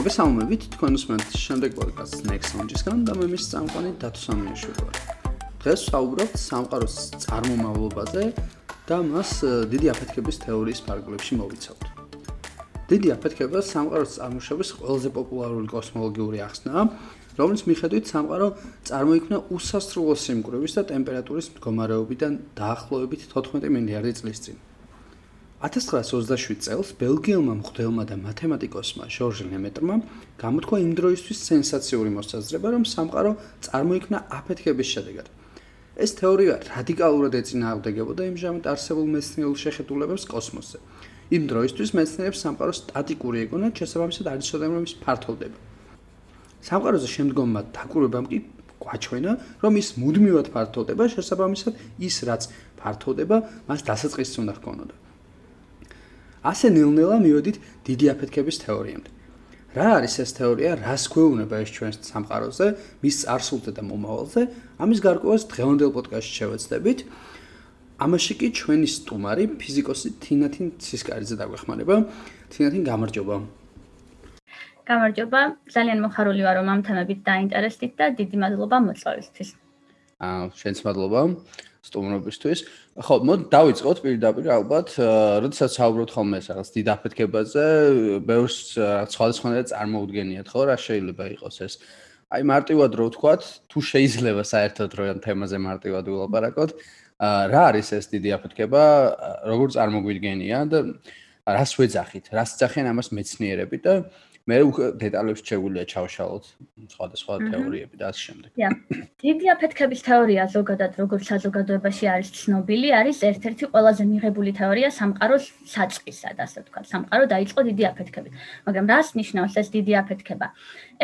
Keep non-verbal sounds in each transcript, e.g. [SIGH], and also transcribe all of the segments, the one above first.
მოგესალმებით თქვენ უსმენთ შემდეგ პოდკასტს Next Launch-ისგან და მე მის წამყვანი დათო სამიაშვილი ვარ. დღეს ვსაუბრობთ სამყაროს წარმომავლობაზე და მას დიდი აფეთქების თეორიის ფარგლებში მოვიცავთ. დიდი აფეთქება სამყაროს წარმოშობის ყველაზე პოპულარული კოსმოლოგიური ახსნაა, რომელიც მიხედვით სამყარო წარმოიქმნა უსასრულო სიმკვრივის და ტემპერატურის მდგომარეობიდან დაახლოებით 14 მილიარდი წლის წინ. 1927 წელს ბელგიელმა მღვდელმა და მათემატიკოსმა ჟორჟ ლემეტრმა გამოთქვა იმ დროისთვის სენსაციური მოსაზრება, რომ სამყარო წარმოიქმნა აფეთქების შედეგად. ეს თეორია რადიკალურად ეწინააღმდეგებოდა იმჟამად არსებულ მეცნიერულ შეხედულებებს კოსმოსზე. იმ დროისთვის მეცნიერებს სამყარო სტატიკური ეგონა, შესაბამისად არ იცოდნენ რომ ის ფართოვდება. სამყაროზე შემდგომმა დაკვირვებამ კი გვაჩვენა, რომ ის მუდმივად ფართოვდება, შესაბამისად ის რაც ფართოვდება, მას დასაწყისი უნდა ჰქონოდა. ასე ნელ-ნელა მივედით დიდი აფეთქების თეორიამდე. რა არის ეს თეორია? რას გვეუბნება ეს ჩვენს სამყაროზე, მის წარსულზე და მომავალზე? ამის გარკვევას დღევანდელ პოდკასტში შევეცდებით. ამაში კი ჩვენი სტუმარი, ფიზიკოსი თინათინ ცისკარიძე დაგვეხმარება. თინათინ გამარჯობა. გამარჯობა. ძალიან მოხარული ვარ, რომ ამ თემებით დაინტერესდით და დიდი მადლობა მოწვევისთვის. აა, შენც მადლობა. სტუმრობისთვის. ხო, მოდი დავიწყოთ პირდაპირ ალბათ, როდესაც საუბრობთ ხოლმე რაღაც დიდ აფეთქებაზე, ბევრს სხვადასხვანაირად წარმოუდგენიათ, ხო, რა შეიძლება იყოს ეს? აი მარტივად რო ვთქვათ, თუ შეიძლება საერთოდ რო ამ თემაზე მარტივად ვილაპარაკოთ, რა არის ეს დიდი აფეთქება, როგორ წარმოგვიდგენია და რას ვეძახით, რას ძახიან ამას მეცნიერები და მე დეტალებს შეგვიძლია ჩავშალოთ სხვადასხვა თეორიები და ასე შემდეგ. დიდი აფეთქების თეორია ზოგადად როგორც საზოგადოებაში არის ცნობილი, არის ერთ-ერთი ყველაზე მიღებული თეორია სამყაროს საწყისად, ასე ვთქვათ. სამყარო დაიწყო დიდი აფეთქებით. მაგრამ რას ნიშნავს ეს დიდი აფეთქება?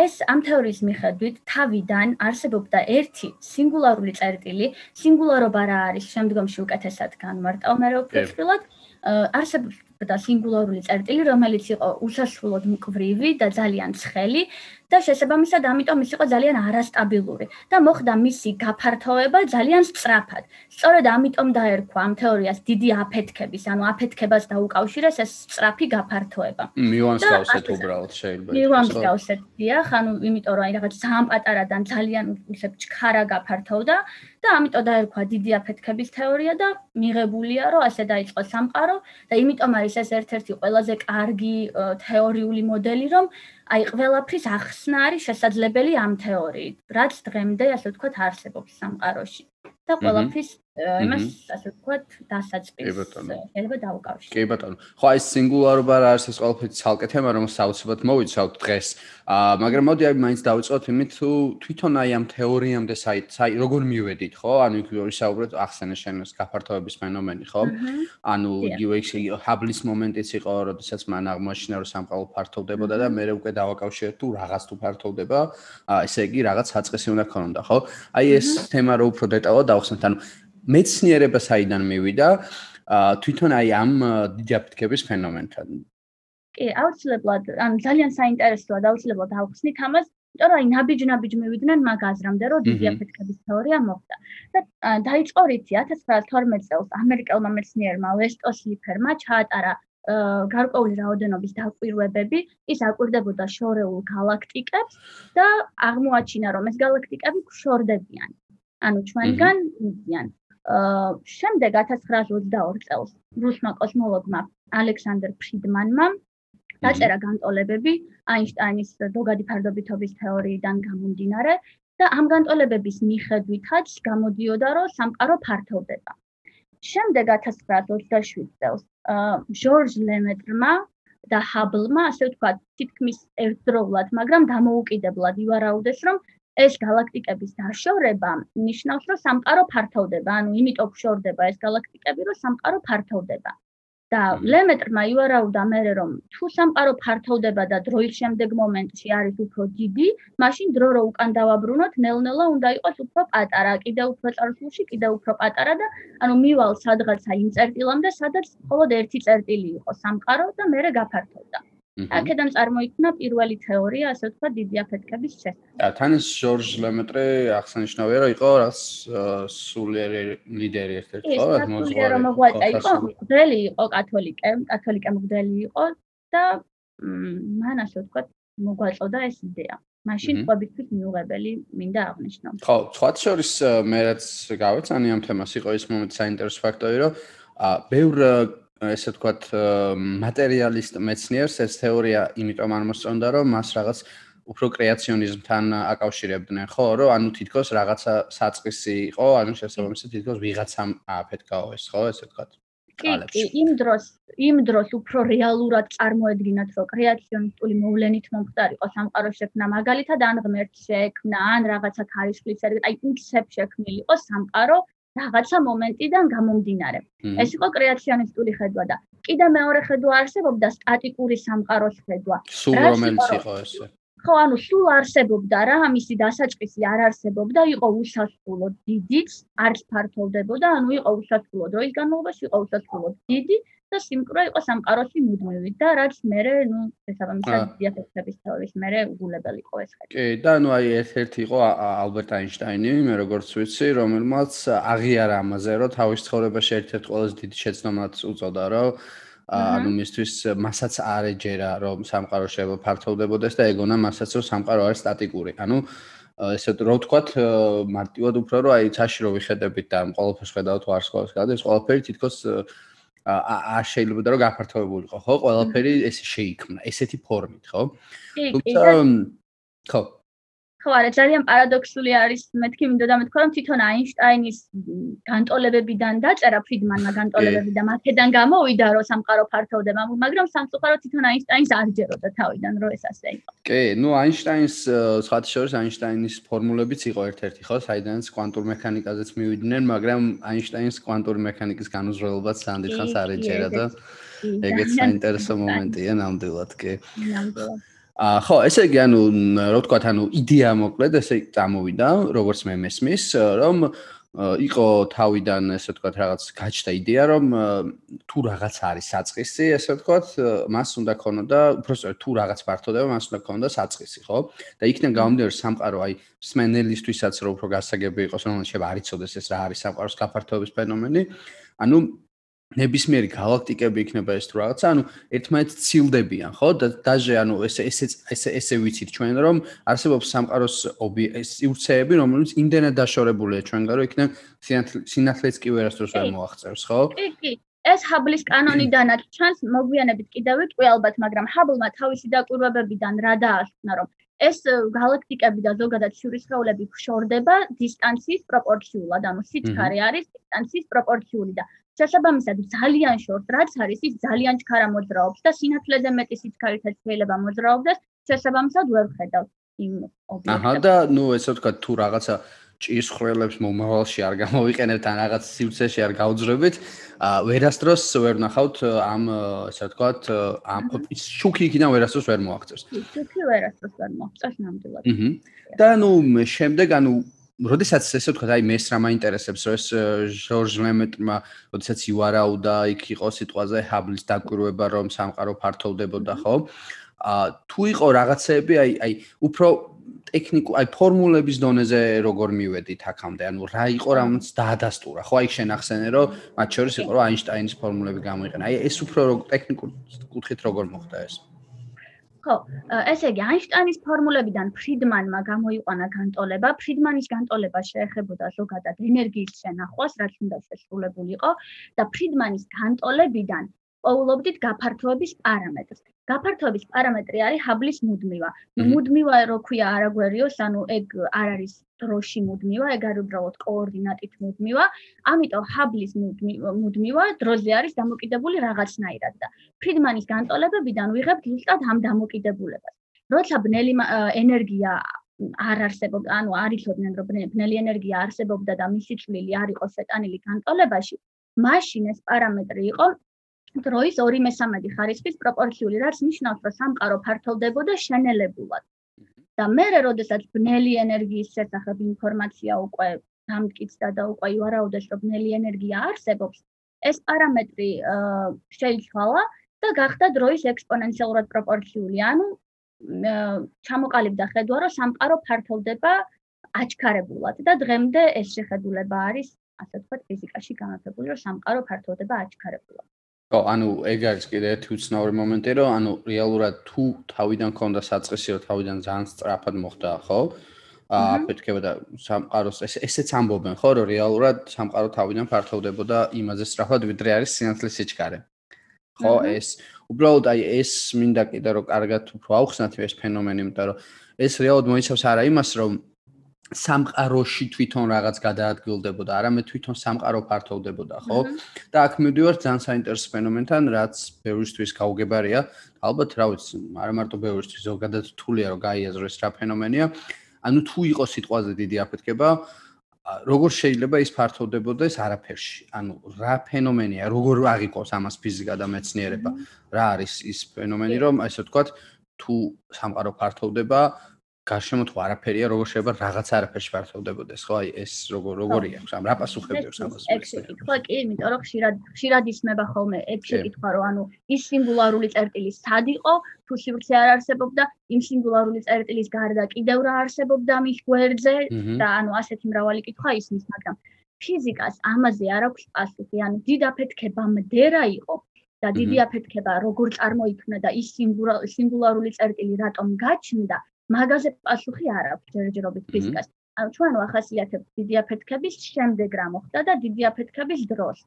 ეს ამ თეორიის მიხედვით თავიდან არსებობდა ერთი სინგულარული წერტილი, სინგულარობა რა არის, შემდგომში უკეთესად განმარტავ მე უფრო ფრთხილად. არსებობს და სინგულარული წერტილი, რომელიც იყო უსასრულოდ მკვრივი და ძალიან ცხელი და შესაბამისად ამიტომ ის იყო ძალიან არასტაბილური და მოხდა მისი გაფართოება ძალიან სწრაფად. სწორედ ამიტომ დაერქვა ამ თეორიას დიდი აფეთქების, ანუ აფეთქებას დაუკავშირეს ეს სწრაფი გაფართოება. მივანს გავსეთ უბრალოდ შეიძლება. მივანს გავსეთ, დიახ, ანუ იმიტომ რომ აი რაღაც სამ პატარადან ძალიან უსებ ჩქარა გაფართოვდა და ამიტომ დაერქვა დიდი აფეთქების თეორია და მიღებულია რომ ასე დაიწყო სამყარო და იმიტომ არის ეს ერთ-ერთი ყველაზე კარგი თეორიული მოდელი რომ აი ყველაფრის ახსნა არის შესაძლებელი ამ თეორიით, რაც დღემდე ასე ვთქვათ არსებობს სამყაროში. და ყველაფრის იმას ასე ვთქვათ დასაწყის შეიძლება დაუკავშირო. კი ბატონო. ხო აი სინგულარობა რა არის ეს ყველაფერი ცალკე თემა რომ საუბრობთ მოვიცავთ დღეს. აა მაგრამ მოდი აი მაინც დავიწყოთ იმით თუ თვითონ აი ამ თეორიამდე საი საი როგორ მივედით ხო? ანუ იქ ვისაუბრეთ ახსენე შენს გაფართოების ფენომენი ხო? ანუ იგივე ჰაბლის მომენტიც იყო, როდესაც მან აღმოაჩინა რომ სამყარო ფართოვდებოდა და მე უკვე დავაკავშირე თუ რაღაც თუ ფართოვდება, ესე იგი რაღაც საწყისი უნდა ქონოდა, ხო? აი ეს თემა რო უფრო დეტალურად დავხსნათ, ანუ მეცნიერება საიდან მივიდა თვითონ აი ამ დიაფეთქების ფენომენთან. კი, აუცილებლად, ან ძალიან საინტერესოა და აუცილებლად დავხსნით ამას, იმიტომ რომ აი ნაბიჯ-ნაბიჯ მივიდნენ მაგ აზრამდე, რომ დიაფეთქების თეორია მოხდა. და დაიწყო რითი 1912 წელს ამერიკელმა მეცნიერმა ვესტოს ლიფერმა ჩაატარა გარკვეული რაოდენობის დაკვირვებები, ის აკვირდებოდა შორეულ galaktikებს და აღმოაჩინა, რომ ეს galaktikები შორდებიან. ანუ ჩვენგან მიდიან. შემდეგ 1922 წელს რუსმა კოსმოლოგმა ალექსანდრ ფრიდმანმა დაწერა განტოლებები აინშტაინის დოგადი ფარდობითობის თეორიიდან გამომდინარე და ამ განტოლებების მიხედვითაც გამოდიოდა, რომ სამყარო ფართოვდება. შემდეგ 1927 წელს ჟორჟ ლემეტრმა და ჰაბლმა, ასე ვთქვათ, თითქმის ერთდროულად, მაგრამ დამოუკიდებლად ივარაუდეს, რომ ეს galaktikების დაშორება ნიშნავს, რომ სამყარო ფართოვდება, ანუ იმიტომ შორდება ეს galaktikები, რომ სამყარო ფართოვდება. და ლემეტრმა ივარაუდა მე რომ თუ სამყარო ფართოვდება და დროის შემდეგ მომენტში არის უფრო დიდი, მაშინ დრო რო უკან დავაბრუნოთ, ნელ-ნელა უნდა იყოს უფრო პატარა, კიდე უფრო წარსულში, კიდე უფრო პატარა და ანუ მივალ სადღაცა იმ წერტილამდე, სადაც მხოლოდ ერთი წერტილი იყო სამყარო და მე გაფართოვდა. აქედან წარმოიქმნა პირველი თეორია, ასე ვთქვათ, დიდი აფეთქების შესახებ. და თან ჟორჟ ლემეტრე აღსანიშნავია, რომ იყო რას სულიერი ლიდერი ერთ-ერთი, ხო, მოძღვარი. რომ მოღვაწე იყო, მღვდელი იყო, კათოლიკე, კათოლიკე მღვდელი იყო და მან ასე ვთქვათ, მოგვაწოდა ეს იდეა. მაშინ ყვებისთვის მიუღებელი მინდა აღნიშნო. ხო, სხვა შორის მე რაც გავეცანი ამ თემას იყო ის მომენტი საინტერესო ფაქტორი, რომ ა ბევრ ესე ვთქვათ მატერიალისტ მეცნიერს ეს თეორია იმიტომ არ მოსწონდა, რომ მას რაღაც უფრო კრეაციონიზმთან აკავშირებდნენ, ხო, რომ ანუ თითქოს რაღაცა საწყისი იყო, ანუ შესაბამისად თითქოს ვიღაცამ აფეთქაო ეს, ხო, ესე ვთქვათ. კი, იმ დროს, იმ დროს უფრო რეალურად წარმოედგინათ, რომ კრეაციონისტული მოვლენით მომხდარიყო სამყარო შექმნა, მაგალითად ან ღმერთი შექმნა, ან რაღაცა ქარიშხლის ერთ, აი იქცებ შექმნილიყო სამყარო რაღაცა მომენტიდან გამომდინარე. ეს იყო კრეაციონისტული ხედვა და კიდე მეორე ხედვა არსებობდა სტატიკური სამყაროს ხედვა. სულ რომელიც იყო ესე? ხო, ანუ სულ არსებობდა რა, ამისი დასაწყისი არ არსებობდა, იყო უსასრულო დიდიც, არც ფართოვდებოდა, ანუ იყო უსასრულო დროის განმავლობაში, იყო უსასრულო დიდი და სიმკვრივე იყო სამყაროში მუდმივი და რაც მე, ну, შესაბამისად დიაფექტების თეორიის მე უგულებელი იყო ეს ხელი. კი, და ну აი ერთ-ერთი იყო ალბერტ აინშტაინი, მე როგორც ვიცი, რომელმაც აღიარა ამაზე, რომ თავის ცხოვრებაში ერთ-ერთ ყველაზე დიდი შეცდომად უწოდა, რომ ანუ მისთვის მასაც არ ეჯერა რომ სამყარო შეიძლება ფართოვდებოდეს და ეგონა მასაც რომ სამყარო არის სტატიკური. ანუ ესე რომ ვთქვათ მარტივად უფრო რომ აი ცაში რო ვიხედებით და ყოველთვის ხედავთ ვარს ყოველს გადის ყველაფერი თითქოს არ შეიძლება რომ გაფართოვებულიყო ხო? ყველაფერი ესე შეიქმნა ესეთი ფორმით ხო? თუმცა ხო ხო არა ძალიან პარადოქსული არის მეთქი მინდოდა მეთქვა რომ თვითონ აინშტაინის განტოლებებიდან დაწერა ფრიდმანმა განტოლებები და მათედან გამოვიდა რომ სამყარო ფართოვდება მაგრამ სამწუხაროდ თვითონ აინშტაინს არ ჯეროდა თავიდან რომ ეს ასე იყო. კი ნუ აინშტაინს სხვათა შორის აინშტაინის ფორმულებიც იყო ერთ-ერთი ხო? საიდანაც კვანტურ მექანიკაზეც მივიდნენ მაგრამ აინშტაინს კვანტური მექანიკის განუზრველობაც სანდ დიდხანს არ ეჯერა და ეგეც საინტერესო მომენტია ნამდვილად კი. ნამდვილად აა ხო, ესე იგი, ანუ რა ვთქვა, ანუ იდეა მოკლედ ესე წამოვიდა, როგორც მე მესმის, რომ იყო თავიდან ესე ვთქვა, რაღაც გაჩნდა იდეა, რომ თუ რაღაც არის საწყისი, ესე ვთქვა, მას უნდა ქონოდა, უბრალოდ თუ რაღაც ფართოდება, მას უნდა ქონოდა საწყისი, ხო? და იქიდან გამომდინარე სამყარო, აი, სმენელისთვისაც რო უფრო გასაგები იყოს, რომელიც შეიძლება არ იცოდეს ეს რა არის სამყაროს გაფართოების ფენომენი. ანუ ნებისმიერი galaktikები იქნება ეს თუ რაღაცა, ანუ ერთმანეთს ცილდებიან, ხო? და დაჟე ანუ ესე ესე ესე ესე ვიცით ჩვენ რომ არსებობს სამყაროს სივრცეები, რომელიც იმდენად დაშორებულია ჩვენგან, რომ იქნებ სინათლეც კი ვერასდროს ვერ მოაღწევს, ხო? კი, კი. ეს ჰაბლის კანონიდანაც ჩანს, მოგვიანებით კიდევ ვიტყვი ალბათ, მაგრამ ჰაბლმა თავისი დაკვირვებებიდან რა დაასკვნა, რომ ეს galaktikები და ზოგადად შურისხეულები ფშორდება დისტანციის პროპორციულად, ანუ სიჩქარე არის დისტანციის პროპორციული და შესაბამისად ძალიან შორს რაც არის ის ძალიან ჩქარა მოძრაობს და სინათლეზე მეტი სიჩქარითაც შეიძლება მოძრაობდეს შესაბამისად ვერ ხედავთ იმ ობიექტებს. აჰა და ნუ ესე ვთქვა თუ რაღაცა ჭის ხრელებს მომავალში არ გამოვიყენებთ ან რაღაც სივრცეში არ გაუძრებით, ვერასდროს ვერ ნახავთ ამ ესე ვთქვათ ამ შუქი იქიდან ვერასდროს ვერ მოაღწევს. შუქი ვერასდროს ვერ მოაღწევს ნამდვილად. და ნუ შემდეგ ანუ როდესაც ესე ვთქვა, აი მეს რა მაინტერესებს, რომ ეს ჟორჟ ლემეტრმა, როდესაც ივარაუდა, იქ იყო სიტყვაზე ჰაბლის დაკვირვება, რომ სამყარო ფართოვდებოდა, ხო? ა თუ იყო რაღაცეები, აი აი უფრო ტექნიკუ, აი ფორმულების დონეზე როგორ მივედით აქამდე? ანუ რა იყო რამაც დაადასტურა, ხო? აი შენ ახსენე, რომ მათ შორის იყო რომ აინშტაინის ფორმულები გამოიყენა. აი ეს უფრო ტექნიკურ კუთხით როგორ მოხდა ეს? ხო, ესე იგი აინშტაინის ფორმულებიდან ფრიდმანმა გამოიყვანა განტოლება. ფრიდმანის განტოლება შეეხებოდა ზოგადად ენერგიის შენახვას, რაც უნდა შესრულებულიყო და ფრიდმანის განტოლებიდან პოულობდით გაფართოების პარამეტრს. გაფართოების პარამეტრი არის ჰაბლის მუდმივა. მუდმივა რო ქვია არაგვერიოს, ანუ ეგ არ არის დროში მუდმივა, ეგ არის უბრალოდ კოორდინატით მუდმივა. ამიტომ ჰაბლის მუდმივა დროზე არის დამოკიდებული რაღაცნაირად და ფრიდმანის განტოლებებიდან ვიღებთ ზუსტად ამ დამოკიდებულებას. როცა ბნელი ენერგია არ არსებობდა, ანუ არ იცოდნენ რომ ბნელი ენერგია არსებობდა და მისი წვლილი არ იყო შეტანილი განტოლებაში, მაშინ ეს პარამეტრი იყო დროის 2/3 ხარისხის პროპორციული, რაც ნიშნავს, რომ სამყარო ფართოვდებოდა შენელებულად. და მე, როდესაც ბნელი ენერგიის შესახებ ინფორმაცია უკვე დამტკიცდა და უკვე ივარაუდეს, რომ ბნელი ენერგია არსებობს, ეს პარამეტრი შეიცვალა და გახდა დროის ექსპონენციალურად პროპორციული. ანუ ჩამოყალიბდა ხედვა, რომ სამყარო ფართოვდება აჩქარებულად და დღემდე ეს შეხედულება არის, ასე ვთქვათ, ფიზიკაში გამართებული, რომ სამყარო ფართოვდება აჩქარებულად. ხო, ანუ ეგ არის კიდე ერთი უცნაური მომენტი, რომ ანუ რეალურად თუ თავიდან ქონდა საწყისი, რომ თავიდან ძალიან სწრაფად მოხდა, ხო? აა ფეთქება და სამყაროს ეს ესეც ამბობენ, ხო, რომ რეალურად სამყარო თავიდან ფართოვდებოდა იმაზე სწრაფად, ვიდრე არის სინათლის სიჩქარე. ხო, ეს უბრალოდ აი ეს მინდა კიდე რომ კარგად უფრო აუხსნათ ეს ფენომენი, იმიტომ რომ ეს რეალურად მოიცავს არა იმას, რომ სამყაროში თვითონ რაღაც გადაადგილდებოდა, არამედ თვითონ სამყარო ფართოვდებოდა, ხო? და აქ მივდივართ ძალიან საინტერესო ფენომენთან, რაც ბევრისთვის გაუგებარია. ალბათ, რა ვიცი, არა მარტო ბევრისთვის, ზოგადად რთულია რომ გაიაზროს რა ფენომენია. ანუ თუ იყოს სიტყვაზე დიდი აფეთქება, როგორ შეიძლება ის ფართოვდებოდეს არაფერში? ანუ რა ფენომენია, როგორ აღიქვას ამას ფიზიკა და მეცნიერება? რა არის ის ფენომენი, რომ ასე ვთქვათ, თუ სამყარო ფართოვდება, გარშემო თუ არაფერია, როგორ შეიძლება რაღაც არაფერში ფართოვდებოდეს, ხო? აი ეს როგორ როგორია? ამ რა პასუხებდებს ამას? ეგ შეკითხვა კი, იმიტომ რომ ხშირად ხშირად ისმება ხოლმე ეგ შეკითხვა, რომ ანუ ის სინგულარული წერტილი სად იყო, თუ სივრცე არ არსებობდა, იმ სინგულარული წერტილის გარდა კიდევ რა არსებობდა მის გვერდზე და ანუ ასეთი მრავალი კითხვა ისმის, მაგრამ ფიზიკას ამაზე არ აქვს პასუხი, ანუ დიდ აფეთქებამდე რა იყო? და დიდი აფეთქება როგორ წარმოიქმნა და ის სინგულარული წერტილი რატომ გაჩნდა მაგაზე პასუხი არ აქვს ჯერჯერობით ფიზიკას. ანუ ჩვენ ვახასიათებთ დიდი აფეთქების შემდეგ რა მოხდა და დიდი აფეთქების დროს.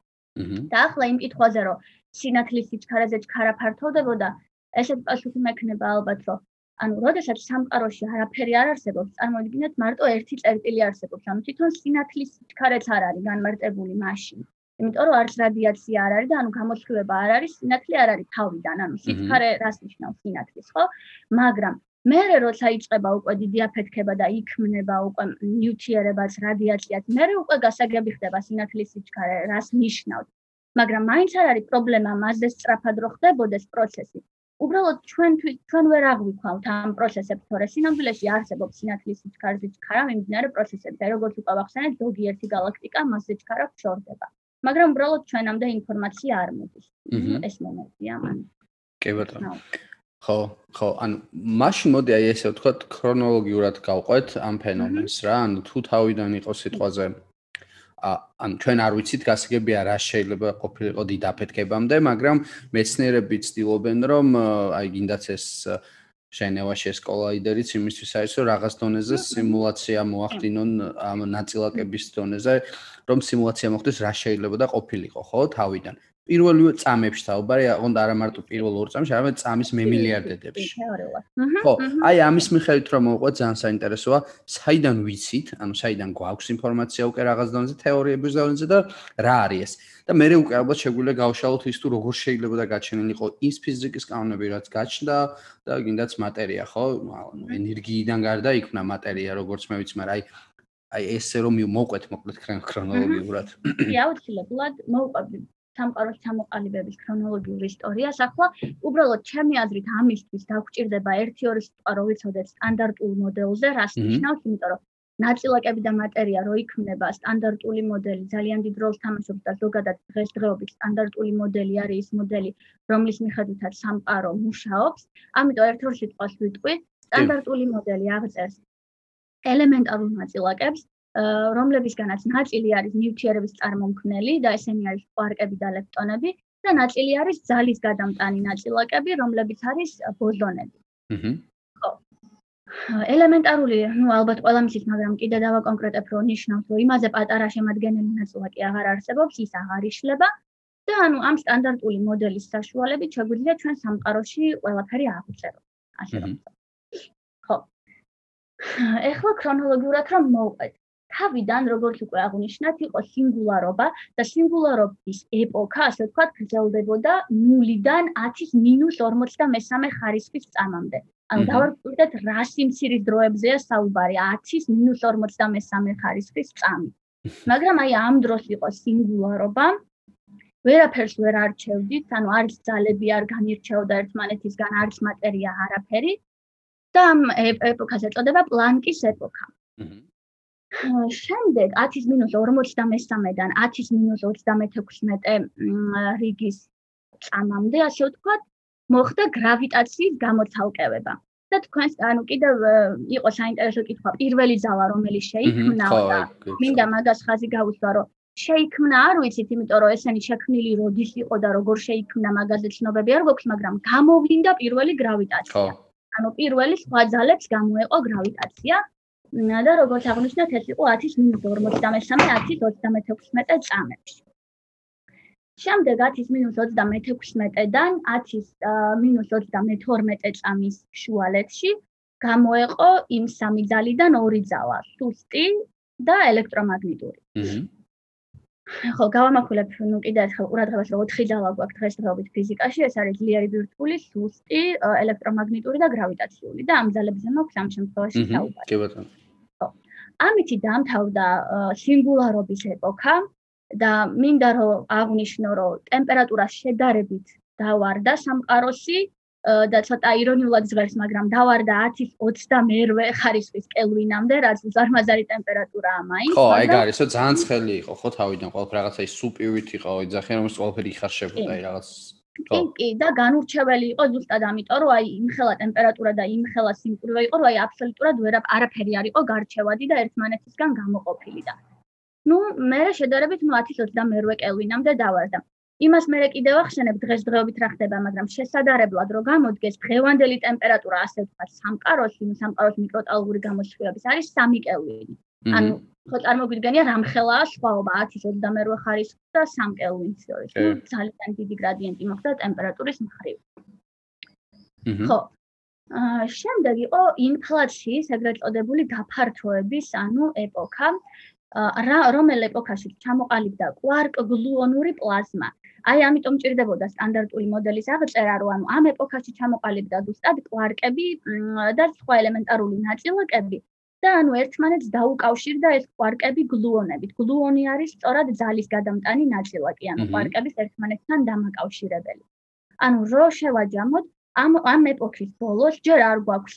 და ახლა იმ კითხვაზე რომ სინათლის სიჩქარეზე ჩქარა ფართოვდებოდა, ესეთ პასუხი მექნება ალბათ რომ ანუ როდესაც სამყაროში არაფერი არ არსებობს, წარმოიდგინეთ მარტო ერთი წერტილი არსებობს, ანუ თვითონ სინათლის სიჩქარეც არ არის განმარტებული მაშინ. იმიტომ რომ არც რადიაცია არ არის და ანუ გამოსხივება არ არის, სინათლე არ არის თავიდან, ანუ სიჩქარე რას ნიშნავს სინათლის, ხო? მაგრამ მერე როცა იწყება უკვე დიდი აფეთქება და იქმნება უკვე ნიუტრიერებაც რადიაციაც, მერე უკვე გასაგები ხდება სინათლის სიჩქარე, რას ნიშნავს. მაგრამ მაინც არ არის პრობლემა მასზე სწრაფად რო ხდებოდეს პროცესი. უბრალოდ ჩვენ ჩვენ ვერ აღვიქვავთ ამ პროცესებს, თორე სინამდვილეში არსებობს სინათლის სიჩქარის სიჩქარა მიმდინარე პროცესები და როგორც უკვე ვახსენეთ, ზოგიერთი galaktika მასზე სიჩქარა ფშორდება. მაგრამ უბრალოდ ჩვენამდე ინფორმაცია არ მოდის. ეს მომენტია მან. კი ბატონო. ხო, ხო, ანუ მაშინ მოდი აი ესე ვთქვათ ქრონოლოგიურად გავყვეთ ამ ფენომენს რა, ანუ თუ თავიდან იყო სიტყვაზე ა ან ჩვენ არ ვიცით გასაგებია რა შეიძლება ყოფილიყო დიდ აფეთქებამდე, მაგრამ მეცნიერები ცდილობენ რომ აი გინდაც ეს შენევაში ეს კოლაიდერიც იმისთვის არის რომ რაღაც დონეზე სიმულაცია მოახდინონ ამ ნაწილაკების დონეზე რომ სიმულაცია მოხდეს რა შეიძლება და ყოფილიყო ხო თავიდან პირველივე წამებში თაობარი აღონდა არა მარტო პირველ ორ წამში, არამედ წამის მემილიარდებში. ხო, აი ამის მიხედვით რომ მოყვეთ ძალიან საინტერესოა, საიდან ვიცით, ანუ საიდან გვაქვს ინფორმაცია უკვე რაღაც დონეზე თეორიების დონეზე და რა არის ეს? და მე უკვე ალბათ შეგვიძლია გავშალოთ ის თუ როგორ შეიძლება და გაჩენილიყო ის ფიზიკის კანონები, რაც გაჩნდა და გინდაც მატერია, ხო? ანუ ენერგიიდან გარდა იქნა მატერია, როგორც მე ვიცი, მაგრამ აი აი ესე რომ მოყვეთ მოკლედ ქრონოლოგიურად. კი, აუცილებლად მოყვებით სამყაროს ჩამოყალიბების ქრონოლოგიურ ისტორიას. ახლა უბრალოდ ჩემი აზრით ამისთვის დაგვჭირდება 1-2 სიტყვა რო ვიცოდეთ სტანდარტულ მოდელზე, რას ნიშნავს, იმიტომ რომ ნაწილაკები და მატერია რო იქმნება სტანდარტული მოდელი ძალიან დიდ როლს თამაშობს და ზოგადად დღესდღეობით სტანდარტული მოდელი არის ის მოდელი, რომლის მიხედვითაც სამყარო მუშაობს. ამიტომ 1-2 სიტყვას ვიტყვი, სტანდარტული მოდელი აღწერს ელემენტარულ ნაწილაკებს, რომლებისგანაც ნაწილი არის ნიუტრიერების წარმომქმნელი და ესენი არის კვარკები და ლეპტონები და ნაწილი არის ძალის გადამტანი ნაწილაკები, რომლებიც არის ბოზონები. აჰა. ხო. ელემენტარული, ну, ალბათ ყველა მისის, მაგრამ კიდე დავაკონკრეტებ, რომ ნიშნავს, რომ იმაზე პატარა შემადგენელი ნაწილაკი აღარ არსებობს, ის აღარ იშლება და ანუ ამ სტანდარტული მოდელის საშუალებით შეგვიძლია ჩვენ სამყაროში ყველაფერი აღწეროთ. ასე რომ. ხო. ეხლა ქრონოლოგიურად რომ მოვყვეთ. თავიდან როგორც უკვე აღნიშნეთ, იყო სინგულარობა და სინგულარობის ეპოქა, ასე ვთქვათ, გრძელდებოდა 0-დან 10-მინუს 53 ხარისხის წამამდე. ანუ დავარკვირდეთ რა სიმცირის დროებზეა საუბარი 10-მინუს 53 ხარისხის წამი. მაგრამ აი ამ დროს იყო სინგულარობა. ვერაფერს ვერ არჩევდით, ანუ არის ძალები არ განირჩეოდა ერთმანეთისგან, არის მატერია არაფერი. და ამ ეპოქას ეწოდება პლანკის ეპოქა. აჰა. შემდეგ 10-53-დან 10-26 რიგის წამამდე, ასე ვთქვათ, მოხდა გრავიტაციის გამოცალკევება. და თქვენს ანუ კიდევ იყო საინტერესო კითხვა, პირველი ძალა რომელიც შეიქმნა და მინდა მაგას ხაზი გავუსვა, რომ შეიქმნა არ ვიცით, იმიტომ რომ ესენი შექმნილი როდის იყო და როგორ შეიქმნა მაგაზე ცნობები არ გვაქვს, მაგრამ გამოვლინდა პირველი გრავიტაცია. ანუ პირველი სხვა ძალებს გამოეყო გრავიტაცია. და როგორც აღნიშნეთ, ეს იყო 10-43 10-36 წამებში. შემდეგ 10-36-დან 10-32 წამის შუალედში გამოეყო იმ სამი ძალიდან ორი ძალა, სუსტი და ელექტრომაგნიტური. აჰა. ხო, გავამახვილებ ნუ კიდე ერთხელ ყურადღებას, რომ 4 ძალა გვაქვს დღესდღეობით ფიზიკაში, ეს არის ძლიერი ბირთვული, სუსტი, ელექტრომაგნიტური და გრავიტაციული და ამ ძალებზე მაქვს ამ შემთხვევაში საუბარი. კი ბატონო. ხო. ამით დამთავრდა სინგულარობის ეპოქა და მინდა რომ აღვნიშნო, რომ ტემპერატურა შედარებით დავარდა სამყაროსი და ცოტა ირონიულად ჟღერს, მაგრამ დავარდა 10-22 ხარისხის კელვინამდე, რაც უზარმაზარი ტემპერატურაა მაინც. ხო, ეგ არის, რომ ძალიან ცხელი იყო, ხო, თავიდან ყველაფერი რაღაცა ის სუპივით იყო, იძახიან რომ ის ყველაფერი იხარშებოდა, აი რაღაც კი, კი და განურჩეველი იყო ზუსტად ამიტომ, რომ აი იმხელა ტემპერატურა და იმხელა სიმკვრივე იყო, რომ აი აბსოლუტურად ვერა არაფერი არ იყო გარჩევადი და ერთმანეთისგან გამოყოფილი და ну მე რა შედარებით ნუ 10-22 კელვინამდე დავარდა. იმას მე კიდევ ახსენებ დღესდღეობით რა ხდება, მაგრამ შესაძლებლად რომ გამოდგეს დღევანდელი ტემპერატურა, ასე ვთქვათ, სამყაროს, იმ სამყაროს მიკროტალღური გამოსხივების არის 3 კელვინი. ანუ ხო წარმოგვიდგენია რამხელაა სხვაობა 10-22 ხარისხი და 3 კელვინის შორის. ნუ ძალიან დიდი გრადიენტი მოხდა ტემპერატურის მხრივ. ხო. აა შემდეგ იყო ინფლაციის ეგრეთ წოდებული გაფართოების, ანუ ეპოქა. რა რომელ ეპოქაში ჩამოყალიბდა კვარკ-გლუონური პლაზმა. აი ამიტომ ჭირდებოდა სტანდარტული მოდელის აღწერა, რომ ანუ ამ ეპოქაში ჩამოყალიბდა ზუსტად კვარკები და სხვა ელემენტარული ნაწილაკები და ანუ ერთმანეთს დაუკავშირდა ეს კვარკები გლუონებით. გლუონი არის სწორად ძალის გადამტანი ნაწილაკი, ანუ კვარკების ერთმანეთთან დამაკავშირებელი. ანუ რო შევაჯამოთ ამ ამ ეპოქის ბოლოს ჯერ არ გვაქვს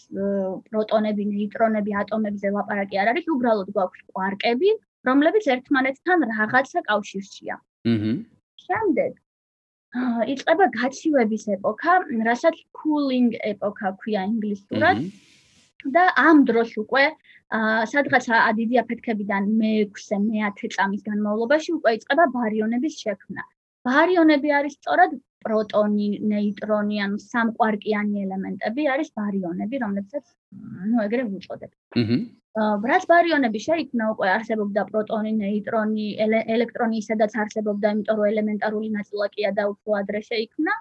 პროტონები, ნეიტრონები, ატომებზე ლაპარაკი არ არის, უბრალოდ გვაქვს კვარკები, რომლებიც ერთმანეთთან რაღაცა კავშირშია. შემდეგ იწყება გაცივების ეპოქა, რასაც cooling ეპოქა ქვია ინგლისურად. და ამ დროს უკვე სადღაცა დიდი აფეთქებიდან მე-6-ე, მე-10 წამის განმავლობაში უკვე იწყება ბარიონების შექმნა. ბარიონები არის სწორად პროტონი, ნეიტრონი, ანუ სამყვარკიანი ელემენტები არის ბარიონები, რომლებსაც ну ეგრე ვუწოდებ. აჰა. ბრას ბარიონები შეიქმნა უკვე არსებობდა პროტონი, ნეიტრონი, ელექტრონი, სადაც არსებობდა, იმიტომ რომ ელემენტარული ნაწილაკია და უფრო ადრე შეიქმნა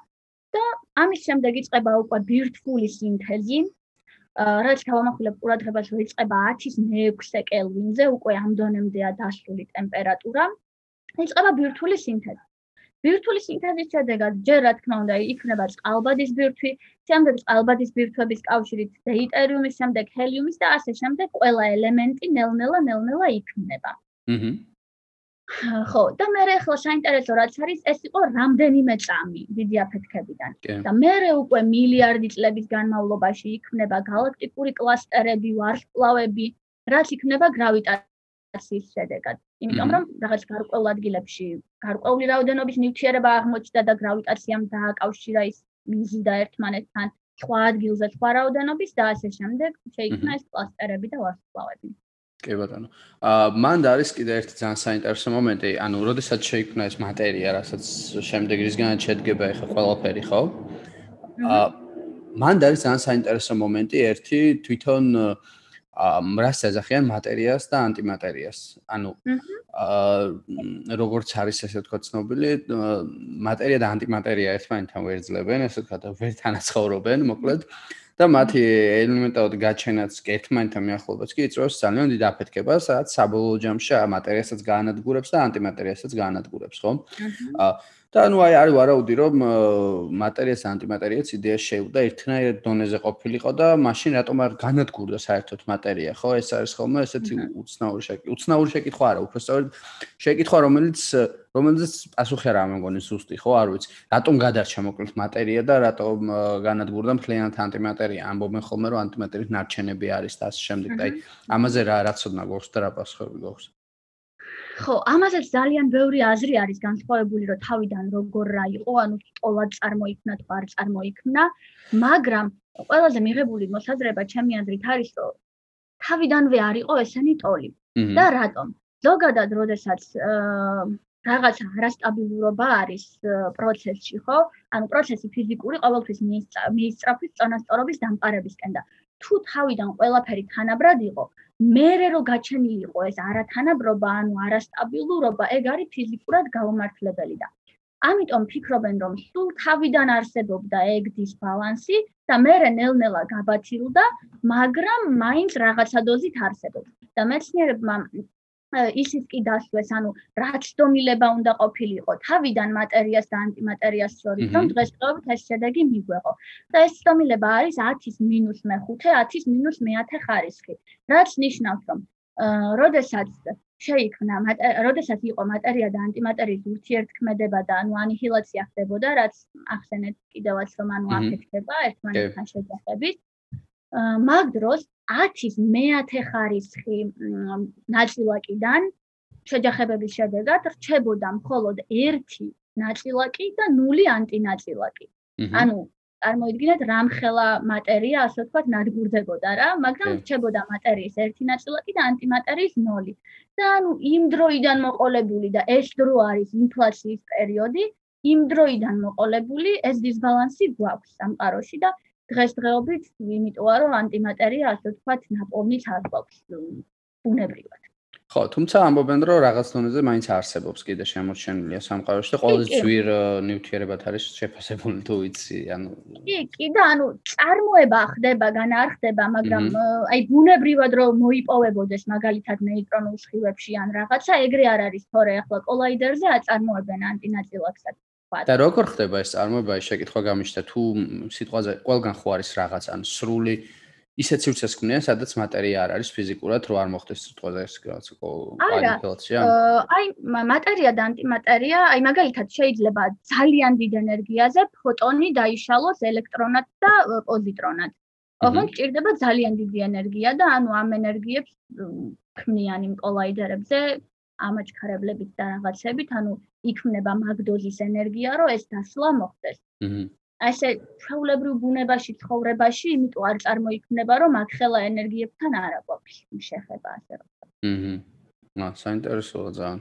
და ამის შემდეგ იწყება უკვე ბირთვული სინთეზი. რაც გავამახვილებ ყურადღებას, რომ იწყება 10-6 კელვინზე, უკვე ამ დონემდეა დასული ტემპერატურა. იწყება ბირთვული სინთეზი. ბირთვული სინთეზის შედეგად ჯერ რა თქმა უნდა იქნება წყალბადის ბირთვი, შემდეგ წყალბადის ბირთვების კავშირით დეიტერიუმის, შემდეგ ჰელიუმის და ასე შემდეგ ყველა ელემენტი ნელ-ნელა ნელ-ნელა იქმნება. აჰა. ხო, და მე ახლა საინტერესო რაც არის, ეს იყო რამდენიმე წამი დიდი აფეთქებიდან. და მე უკვე მილიარდი წლების განმავლობაში იქმნება galaktikuri კლასტერები, ვარსკვლავები, რაც იქმნება გრავიტაციის აცის შედეგად. იმიტომ რომ რაღაც გარკვეულ ადგილებში გარკვეული რაოდენობის ნივთიერება აღმოჩნდა და გრავიტაციამ დააკავშირა ის მიზიდა ერთმანეთთან სხვა ადგილზე სხვა რაოდენობის და ასე შემდეგ შეიქმნა ეს კლასტერები და ვარსკვლავები. კი ბატონო. აა მანდ არის კიდე ერთი ძალიან საინტერესო მომენტი, ანუ როდესაც შეიქმნა ეს მატერია, რასაც შემდეგ რისგან შედგება ახლა ყველაფერი, ხო? აა მანდ არის ძალიან საინტერესო მომენტი, ერთი თვითონ აა რას ეძახიან მატერიას და ანტიმატერიას. ანუ აა როგორც არის ესე თქვა ცნობილი, მატერია და ანტიმატერია ერთმანეთთან ვერძლებენ, ესე თქვა და ვერ თანაცხოვრობენ, მოკლედ. და მათი ელემენტარული გაჩენაც ერთმანეთთან მიახლოებაც კი იწვევს ძალიან დიდ აფეთქებას, სადაც საბოლოო ჯამში მატერიასაც გაანადგურებს და ანტიმატერიასაც გაანადგურებს, ხო? აა და ნუ აი არის ვარაუდი რომ მატერიას ანტიმატერიაც იდეა შეუდა ერთნაირ დონეზე ყოფილიყო და მაშინ რატომ არ განადგურდა საერთოდ მატერია ხო? ეს არის ხოლმე ესეთი უცნაური შეკითხვა უცნაური შეკითხვა არა უბრალოდ შეკითხვა რომელიც რომელიც პასუხი არ ამგონი სუსტი ხო? არ ვიცი რატომ გადარჩა მოკლედ მატერია და რატომ განადგურდა მთლიანად ანტიმატერია. ამბობენ ხოლმე რომ ანტიმატერიის ნარჩენები არის და ასე შემდეგ. და აი ამაზე რა რაცოდნა გვაქვს და რა პასუხები გვაქვს ხო, ამასაც ძალიან ბევრი აზრი არის განსხვავებული, რომ თავიდან როგორ რა იყო, ანუ სწორად წარმოიქმნა თუ არ წარმოიქმნა, მაგრამ ყველაზე მიღებული მოსაზრება ჩემი აზრით არის, რომ თავიდანვე არ იყო ესენი ტოლი. და რატომ? ზოგადად, როდესაც რაღაცა არასტაბილურობა არის პროცესში, ხო? ანუ პროცესი ფიზიკური ყოველთვის მიისწრაფვის წონასწორობის დამყარებისკენ და თუ თავიდან ყველაფერი თანაბრად იყო, მერე რო გაჩენილი იყო ეს არათანაბრობა, ანუ არასტაბილურობა, ეგ არის ფიზიკურად გაუმართლებელი და ამიტომ ფიქრობენ, რომ სულ თავიდან არსებობდა ეგ დისბალანსი და მერე ნელ-ნელა გაბათილდა, მაგრამ მაინც რაღაცა დოზით არსებობს. და მეცნიერებმა ისიც კი დასვეს, ანუ რაც დომილება უნდა ყოფილიყო თავიდან მატერიას და ანტიმატერიას შორის, რომ დღესდღეობით ეს შედეგი მიგვეღო. და ეს დომილება არის 10-ის მინუს მე-5, 10-ის მინუს მე-10 ხარისხი. რაც ნიშნავს, რომ როდესაც შეიქმნა, როდესაც იყო მატერია და ანტიმატერიის ურთიერთქმედება და ანუ ანიჰილაცია ხდებოდა, რაც ახსენეთ კიდევაც, რომ ანუ აფეთქება ერთმანეთთან შეჯახებით. მაგ დროს 10-ის მე-10 ხარისხი ნაწილაკიდან შეჯახებების შედეგად რჩებოდა მხოლოდ 1 ნაწილაკი და 0 ანტინაწილაკი. ანუ წარმოიდგინეთ რამხელა მატერია ასე ვთქვათ ნადგურდებოდა რა, მაგრამ რჩებოდა მატერიის 1 ნაწილაკი და ანტიმატერიის 0. და ანუ იმ დროიდან მოყოლებული და ეს დრო არის ინფლაციის პერიოდი, იმ დროიდან მოყოლებული ეს დისბალანსი გვაქვს სამყაროში და დღესდღეობით, იმიტომ რომ ანტიმატერია ასე ვთქვათ, ნაპოვნით არ გვაქვს ბუნებრივად. ხო, თუმცა ამბობენ, რომ რაღაც დონეზე მაინც არსებობს კიდე შემორჩენილია სამყაროში და ყველაზე ძვირ ნივთიერებად არის შეფასებული თუ იცი, ანუ კი, კი და ანუ წარმოება ხდება, განარხდება, მაგრამ აი ბუნებრივად რომ მოიპოვებოდეს მაგალითად ნეიტრონულ სხივებში ან რაღაცა, ეგრე არ არის, თორე ახლა კოლაიდერზე აწარმოებენ ანტინაწილაკსაც. ვთქვათ. და როგორ ხდება ეს წარმოება? ეს შეკითხვა გამიშთა თუ სიტყვაზე ყველგან ხო არის რაღაც ან სრული ისეთ სივრცეს ქმნიან, სადაც მატერია არ არის ფიზიკურად, რო არ მოხდეს სიტყვაზე ეს რაღაც კვალიფიკაცია? აი, მატერია და ანტიმატერია, აი მაგალითად შეიძლება ძალიან დიდ ენერგიაზე ფოტონი დაიშალოს ელექტრონად და პოზიტრონად. ოღონდ ჭირდება ძალიან დიდი ენერგია და ანუ ამ ენერგიებს ქმნიან იმ კოლაიდერებზე ამაჩქარებლებით და რაღაცებით, ანუ იქმნება მაგდოზის ენერგია, რომ ეს დასლა მოხდეს. აჰა. ასე ჩვეულებრივ ბუნებაში ცხოვრებაში, იმიტომ არ წარმოიქმნება, რომ აქ ხელა ენერგიებთან არ აკვაფის შეხება ასე რომ. აჰა. მა, საინტერესოა ძალიან.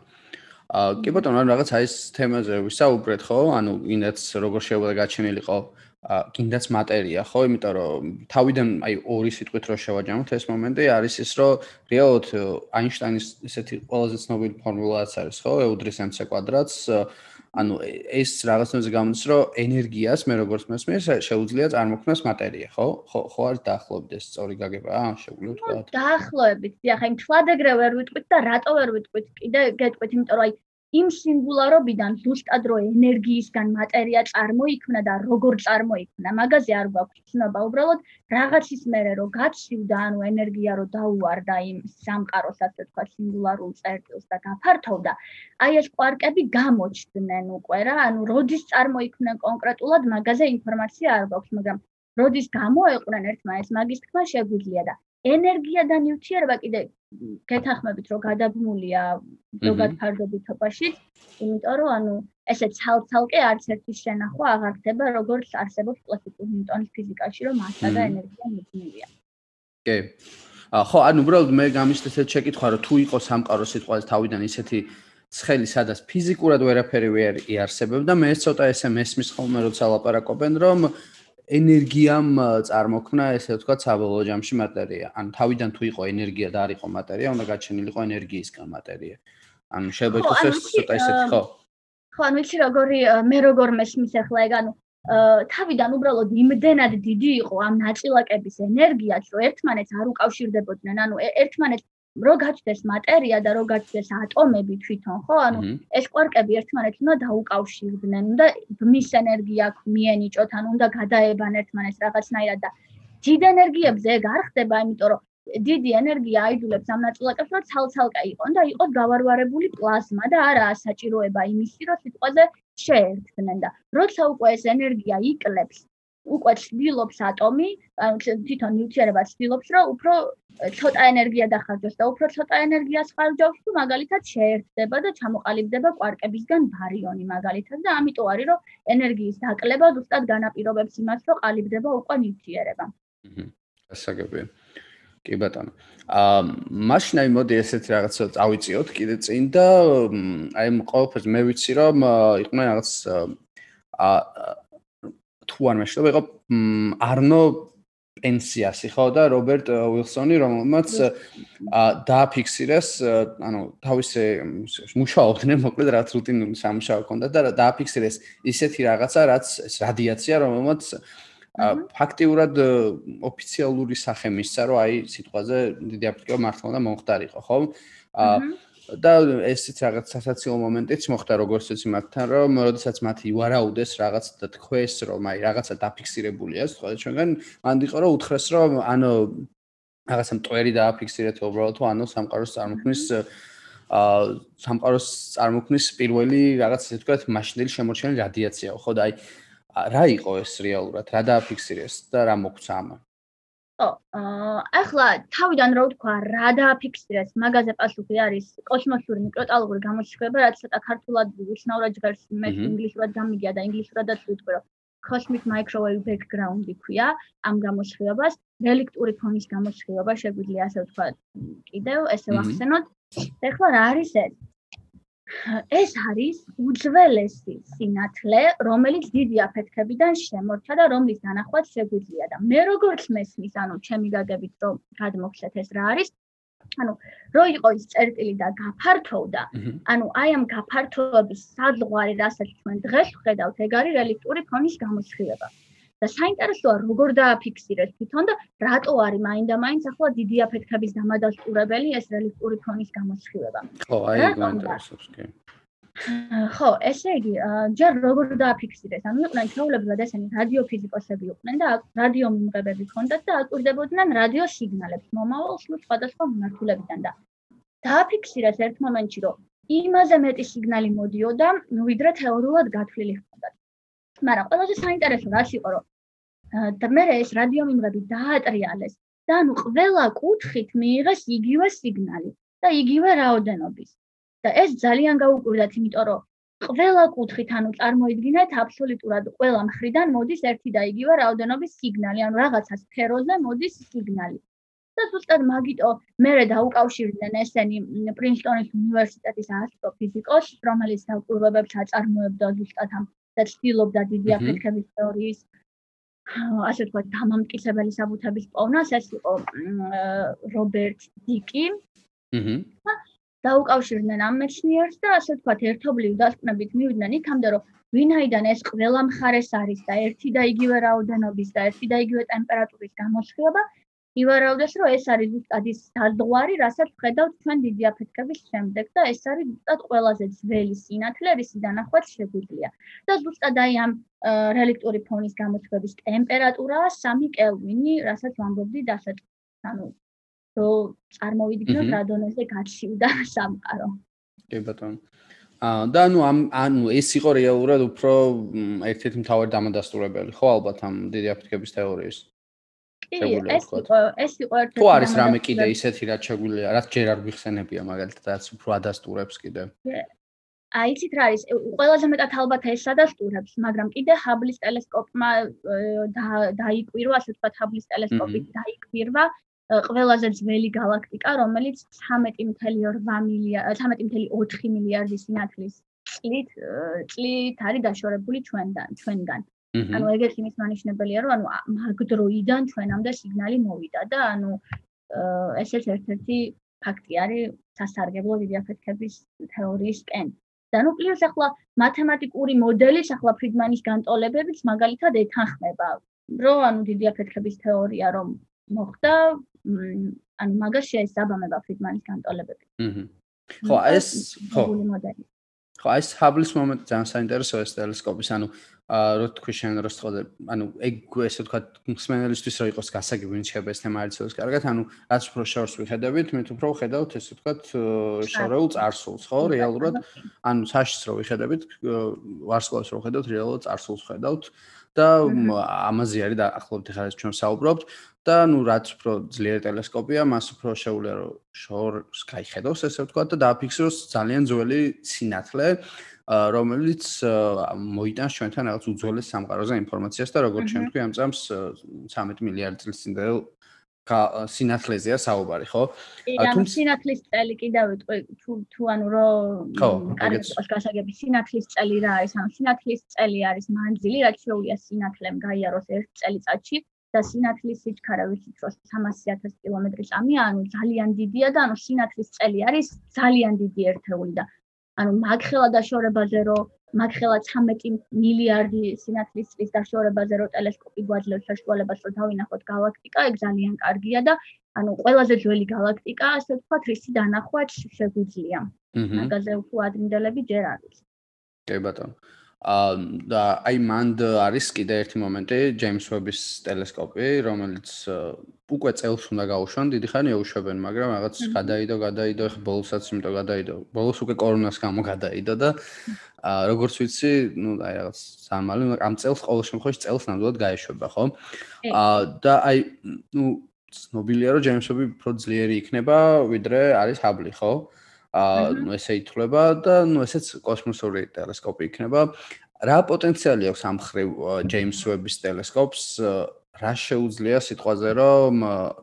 აა, კი ბატონო, რა რაღაც აი ეს თემაზე ვისაუბრეთ, ხო? ანუ ინდაც როგორ შეიძლება გაჩენილიყო კიდაც მატერია, ხო? იმიტომ რომ თავიდან აი ორი სიტყვით რო შევაჯამოთ ეს მომენტი არის ის, რომ რეალოდ აინშტაინის ესეთი ყველაზე ცნობილი ფორმულაც არის, ხო? E უდრის mc კვადრატს ანუ ეს რაღაცნაირად გამოდის, რომ ენერგიას მე როგორც მესმის შეუძლია წარმოქმნას მატერია, ხო? ხო ხო არის დაახლოებით ეს სწორი გაგებაა? შეგვიძლია თქვა. დაახლოებით. დიახ, აი თვად ეგრე ვერ ვიტყვით და რატო ვერ ვიტყვით? კიდე გეტყვით, იმიტომ რომ აი იმ სინგულარობიდან ზუსტად რო ენერგიისგან მატერია წარმოიქმნა და როგორ წარმოიქმნა, მაგაზე არ გვაქვს ცნობა. უბრალოდ რაღაცის მერე რო გაცივდა, ანუ ენერგია რო დაუვარდა იმ სამყაროს, ასე თქვა, სინგულარულ წერტილს და გაფართოვდა, აი ეს კვარკები გამოჩნდნენ უკვე რა, ანუ როდის წარმოიქმნა კონკრეტულად, მაგაზე ინფორმაცია არ გვაქვს, მაგრამ როდის გამოეყვნენ ერთმანეთს, მაგის თქმა შეგვიძლია და ენერგია და ნივთიერება კიდე გეთახმებით რომ გადაბმულია ზოგად ფარდობითობაში, იმიტომ რომ ანუ ესე ცალ-ცალკე არც ერთი შენახვა აღარ ხდება როგორც არსებობს კლასიკურ ნიუტონის ფიზიკაში რომ მასა და ენერგია მიძნელია. კი. ხო, ანუ უბრალოდ მე გამიშთეთ ეს შეკითხვა რომ თუ იყო სამყარო სიტყვაზე თავიდან ისეთი ცხელი სადაც ფიზიკურად ვერაფერი ვერ იარსებებდა, მე ცოტა ესე მესმის ხოლმე როცა ლაპარაკობენ რომ ენერგიამ წარმოქმნა ესე ვთქვათ საბოლოო ჯამში მატერია. ანუ თავიდან თუ იყო ენერგია და არ იყო მატერია, უნდა გაჩენილიყო ენერგიისგან მატერია. ანუ შეიძლება ეს ცოტა ისეთი ხო? ხო, ანუ იცი როგორი მე როგორ მესმის ახლა ეგ ანუ თავიდან უბრალოდ იმდენად დიდი იყო ამ ნაწილაკების ენერგიაც, რომ ერთმანეთს არ უკავშირდებოდნენ. ანუ ერთმანეთს რო გაჩნდეს მატერია და რო გაჩნდეს ატომები თვითონ, ხო? ანუ ეს კვარკები ერთმანეთს უნდა დაუკავშირდნენ, უნდა მის ენერგია მიენიჭოთ, ანუ უნდა გადაებან ერთმანეთს რაღაცნაირად და დიდ ენერგიებზე ეგ არ ხდება, იმიტომ რომ დიდი ენერგია აიძულებს ამ ნაწილაკებს, რომ ცალ-ცალკე იყონ და იყოს გავარვარებული პლაზმა და არაა საჭიროება იმისი, რომ სიტყვაზე შეერთდნენ და როცა უკვე ეს ენერგია იკლებს უკვე ცდილობს ატომი, ანუ თვითონ ნივთიერება ცდილობს, რომ უფრო ცოტა ენერგია დახარჯოს და უფრო ცოტა ენერგიას ხარჯავს, თუ მაგალითად შეერთდება და ჩამოყალიბდება კვარკებისგან ბარიონი მაგალითად და ამიტომ არის, რომ ენერგიის დაკლება ზუსტად განაპირობებს იმას, რომ ყალიბდება უკვე ნივთიერება. აჰა. ასაგებია. კი ბატონო. აა მაშინ აი მოდი ესეთ რაღაცა წავიწიოთ კიდე წინ და აი ყოველთვის მე ვიცი რომ იყვნენ რაღაც აა თუ არ მეშლება იყო არნო პენსიასი ხო და რობერტ უილსონი რომელმაც დააფიქსირეს ანუ თავისი მუშაობდნენ მოკლედ რაც რუტინული სამუშაო ჰქონდა და დააფიქსირეს ისეთი რაღაცა რაც რადიაცია რომელმაც ფაქტიურად ოფიციალური სახე მისცა, რომ აი სიტყვაზე დიდი აფრიკა მართლა და მომხდარიყო, ხო? აა და ესეც რაღაც სასაცილო მომენტიც მოხდა როგორც ეცი მაგთან, რომ როდესაც მათი ვარაუდეს რაღაც და თქვეს, რომ აი რაღაცა დაფიქსირებულია, სხვა ჩვენგან მანდი ყო რომ უთხრეს, რომ ანუ რაღაცა მტვერი დააფიქსირეთ უბრალოდ თუ ანუ სამყაროს წარმოქმნის აა სამყაროს წარმოქმნის პირველი რაღაც ესე ვთქვათ, მაშინდელი შემორჩენილი რადიაციაო, ხო და აი რა იყო ეს რეალურად? რა დააფიქსირეს და რა მოგვცა ამან? ო, აა ახლა თავიდან რა ვთქვა, რა დააფიქსირეს? მაგაზე პასუხი არის კოსმოსური მიკროტალოგური გამოშვება, რაც ცოტა ქართულად უცნაურად ჟღერს, მე ინგლისურად გამიგია და ინგლისურადაც ვიტყვი, რომ cosmic microwave background-ი ქვია ამ გამოშვებას, რელიქტური ფონის გამოშვება, შეგვიძლია ასე ვთქვა, კიდევ ესე ვახსენოთ. ეხლა რა არის ეს? ეს არის უძველესი სინათლე, რომელიც დიდი აფეთქებიდან შემორჩა და რომლის დანახვაც შეგვიძლია და მე როგორც მესმის, ანუ ჩემი გაგებით რომ გადმოგცეთ ეს რა არის? ანუ რო იყო ის წერტილი და გაფართოვდა, ანუ აი ამ გაფართოების სადღვარი, რასაც ჩვენ დღეს ვხედავთ, ეგ არის რელიქტური ფონის გამოსხივება. და საინტერესოა როგორ დააფიქსირეს თვითონ და რატო არის მაინდა-მაინც ახლა დიდი აფეთქების დამადასტურებელი ეს რელიქტური ფონის გამოსხივება. ხო, აი გვაინტერესებს კი. ხო, ესე იგი, ჯერ როგორ დააფიქსირეს? ანუ იყვნენ ჩაულებრივად ესენი რადიოფიზიკოსები იყვნენ და რადიო მიმღებები ჰქონდათ და აკურდებოდნენ რადიო სიგნალებს მომავალ სხვადასხვა მიმართულებიდან და დააფიქსირეს ერთ მომენტში, რომ იმაზე მეტი სიგნალი მოდიოდა, ვიდრე თეორიულად გათვლილი ჰქონდათ. მაგრამ ყველაზე საინტერესო რაც იყო, რომ და მე ეს რადიო მიმღები დაატრიალეს და ანუ ყველა კუთხით მიიღეს იგივე სიგნალი და იგივე რაოდენობის. და ეს ძალიან გაუკვირდათ იმიტომ რომ ყველა კუთხით ანუ წარმოიდგინეთ აბსოლუტურად ყველა მხრიდან მოდის ერთი და იგივე რაოდენობის სიგნალი ანუ რაღაცა სფეროზე მოდის სიგნალი. და ზუსტად მაგიტო მე დაუკავშირდნენ ესენი პრინსტონის უნივერსიტეტის ასტროფიზიკოს რომელიც დაკვირვებებს აწარმოებდა ზუსტად ამ და ცდილობდა დიდი აფეთქების თეორიის ასე ვთქვათ, დამამტკიცებელი საბუთების პოვნას, ეს იყო რობერტ დიკი. აჰა. დაუკავშირდნენ ამ მეცნიერს და ასე ვთქვათ, ერთობლივ დასკვნებით მივიდნენ იქამდე, რომ ვინაიდან ეს ყველა მხარეს არის და ერთი და იგივე რაოდენობის და ერთი და იგივე ტემპერატურის გამოსხივება, ივარაუდეს, რომ ეს არის ზუსტად ის საზღვარი, რასაც ხედავთ ჩვენ დიდი აფეთქების შემდეგ და ეს არის ზუსტად ყველაზე ძველი სინათლე, რის დანახვაც შეგვიძლია. და ზუსტად აი ამ რელიქტური ფონის გამოცხების ტემპერატურაა 3 კელვინი, რასაც ვამბობდი დასაწყ. ანუ რო წარმოვიდგინოთ რა დონეზე გაჩივდა სამყარო. კი ბატონო. აა და ანუ ამ ანუ ეს იყო რეალურად უფრო ერთ-ერთი მთავარი დამადასტურებელი, ხო ალბათ ამ დიდი აფეთქების თეორიის? შეგვიძლია ეს იყო ეს იყო ერთ-ერთი თუ არის რამე კიდე ისეთი რაც შეგვიძლია რაც ჯერ არ გვიხსენებია მაგალითად რაც უფრო ადასტურებს კიდე. აი იცით რა არის? ყველაზე მეტად ალბათ ეს ადასტურებს მაგრამ კიდე ჰაბლის ტელესკოპმა დაიკვირვა ასე ვთქვათ ჰაბლის ტელესკოპით დაიკვირვა ყველაზე ძველი galaktika რომელიც 13.8 მილიარდი 13.4 მილიარდი სინათლის წლით წლით არის დაშორებული ჩვენგან ჩვენგან ანუ ეგეც იმის მანიშნებელია, რომ ანუ მაგ დროიდან ჩვენამდე სიგნალი მოვიდა და ანუ ესეც ერთ-ერთი ფაქტი არის სასარგებლო დიდი აფეთქების თეორიისკენ. და ნუ პლუს ახლა მათემატიკური მოდელის ახლა ფრიდმანის განტოლებებით მაგალითად ეთანხმება, რომ ანუ დიდი აფეთქების თეორია რომ მოხდა, ანუ მაგას შეესაბამება ფრიდმანის განტოლებებით. აჰა. ხო, ეს ხო. ხო, ეს ჰაბლის მომენტი ძალიან საინტერესოა ეს ტელესკოპის, ანუ რო თქვი შენ რო სწავლე, ანუ ეგ ესე თქვა მსმენელისთვის რო იყოს გასაგები ვინ შეიძლება ეს თემა არიცოს კარგად, ანუ რაც უფრო შორს ვიხედებით, მე თუ უფრო ვხედავთ ესე თქვა შორეულ წარსულს, ხო, რეალურად, ანუ საშიც რო ვიხედებით, ვარსკვლავს რო ვხედავთ, რეალურად წარსულს ვხედავთ და ამაზე არის და ახლობთ ხარ ეს ჩვენ საუბრობთ და ნუ რაც უფრო ძლიერი ტელესკოპია, მას უფრო შეუძლია რომ შორს გაიხედოს ესე ვთქვა და დააფიქსიროს ძალიან ძველი სინათლე. რომელიც მოიტანს ჩვენთან რაღაც უძველეს სამყაროზე ინფორმაციას და როგორც ჩვენ თქვი ამ წამს 13 მილიარდი წლის წინდელ სინათლეზეა საუბარი, ხო? ანუ სინათლის წელი კიდევ ვიტყვი თუ თუ ანუ რომ კარგად გასაგები სინათლის წელი რა არის? ანუ სინათლის წელი არის მანძილი, რაც შეუძლია სინათლემ გაიაროს ერთ წელიწადში და სინათლის სიჩქარე ვიცით რომ 300.000 კილომეტრი წამია, ანუ ძალიან დიდია და ანუ სინათლის წელი არის ძალიან დიდი ერთეული და ანუ მაგხელა დაშორებაზე რომ მაგხელა 13 მილიარდი სინათლის წლის დაშორებაზე რომ ტელესკოპი გვაძლევს საშუალებას რომ დავინახოთ galaktika, ეგ ძალიან კარგია და ანუ ყველაზე ძველი galaktika, ასე ვთქვათ, რისი დანახვაც შეგვიძლია. მაგაზე უფრო ადრინდელები ჯერ არის. კი ბატონო. აა და აი მანდ არის კიდე ერთი მომენტი ჯეიმს ვების ტელესკოპი, რომელიც უკვე წელს უნდა გაუშვან, დიდი ხანია უშვებენ, მაგრამ რაღაც გადაიდო, გადაიდო, ხა ბოლოსაც იმიტომ გადაიდო. ბოლოს უკვე კორონას გამო გადაიდო და აა როგორც ვიცი, ну აი რაღაც სამალი, ამ წელს ყოველ შემთხვევაში წელს ნამდვილად გაეშვება, ხო? აა და აი ну ცნობილია რომ ჯეიმს ვები უფრო ძლიერი იქნება, ვიდრე არის ჰაბლი, ხო? აა ну ესე ითვლება და ну ესეც კოსმოსური ტელესკოპი იქნება. რა პოტენციალი აქვს ამ ხრივ ჯეიმს ვების ტელესკოპს? რა შეუძლია სიტყვაზე რომ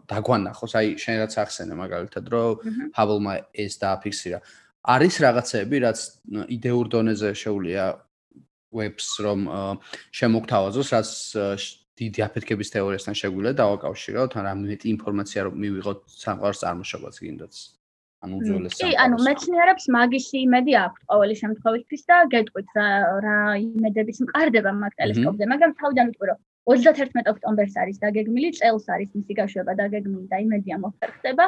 დაგვანახოს? აი შენ რაც ახსენე მაგალითად რომ ჰაბლმა ეს დააფიქსირა. არის რაღაცები რაც იდეურ დონეზე შეუძლია ვებს რომ შემოგთავაზოს, რაც დიდი აფეთქების თეორიასთან შეგვიძლია დავაკავშიროთ, ან რამე ინფორმაცია რომ მივიღოთ სამყაროს წარმოშობაც გინდათ. ანუ უძველეს სამყაროს. კი, ანუ მეცნიერებს მაგისი იმედი აქვს ყოველი შემთხვევისთვის და გეტყვით რა რა იმედების მყარდება მაგ ტელესკოპზე, მაგრამ თავიდან ვიტყვი რომ 31 ოქტომბერს არის დაგეგმილი, წელს არის მისი გაშვება დაგეგმილი და იმედია მოხერხდება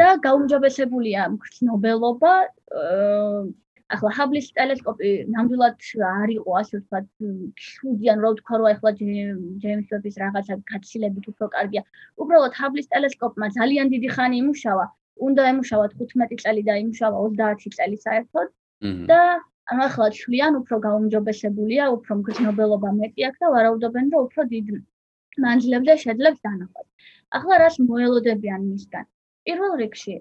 და გაუმჯობესებულია მგრძნობელობა ახლა ჰაბლის ტელესკოპი ნამდვილად არ იყო ასე ვთქვათ შუდიან რო ვთქვა რომ ახლა ჯეიმს ვების რაღაცა გაცილებით უფრო კარგია. უბრალოდ ჰაბლის ტელესკოპმა ძალიან დიდი ხანი იმუშავა უნდა ემუშავა 15 წელი და იმუშავა 30 წელი საერთოდ და ანუ ახლა შვლიან უფრო გაუმჯობესებულია, უფრო მგრძნობელობა მეტი აქვს და ვარაუდობენ, რომ უფრო დიდ მანძილებზე შეძლებს დანახვას. ახლა რას მოელოდებიან მისგან? პირველ რიგში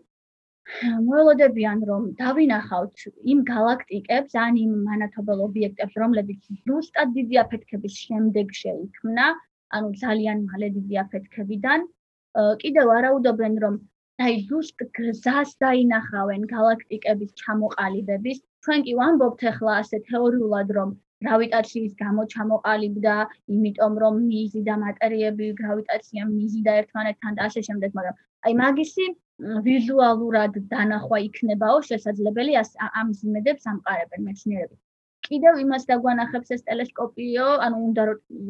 მოელოდებიან, რომ დავინახავთ იმ galaktikებს, ან იმ მანათობელ ობიექტებს, რომლებიც ზუსტად დიდი აფეთქების შემდეგ შეიქმნა, ანუ ძალიან მალე დიდი აფეთქებიდან. კიდევ ვარაუდობენ, რომ აი ზუსტ გზას დაინახავენ galaktikების ჩამოყალიბების. ჩვენ კი ვამბობთ ახლა ასე თეორიულად, რომ გრავიტაციის გამო ჩამოყალიბდა, იმიტომ რომ მიზი და მატერიები, გრავიტაცია, მიზი და ერთმანეთთან და ასე შემდეგ, მაგრამ აი მაგისი ვიზუალურად დანახვა იქნებაო შესაძლებელი ამის იმედებს ამყარებენ მეცნიერები. კიდევ იმას დაგვანახებს ეს ტელესკოპიო, ანუ უნდა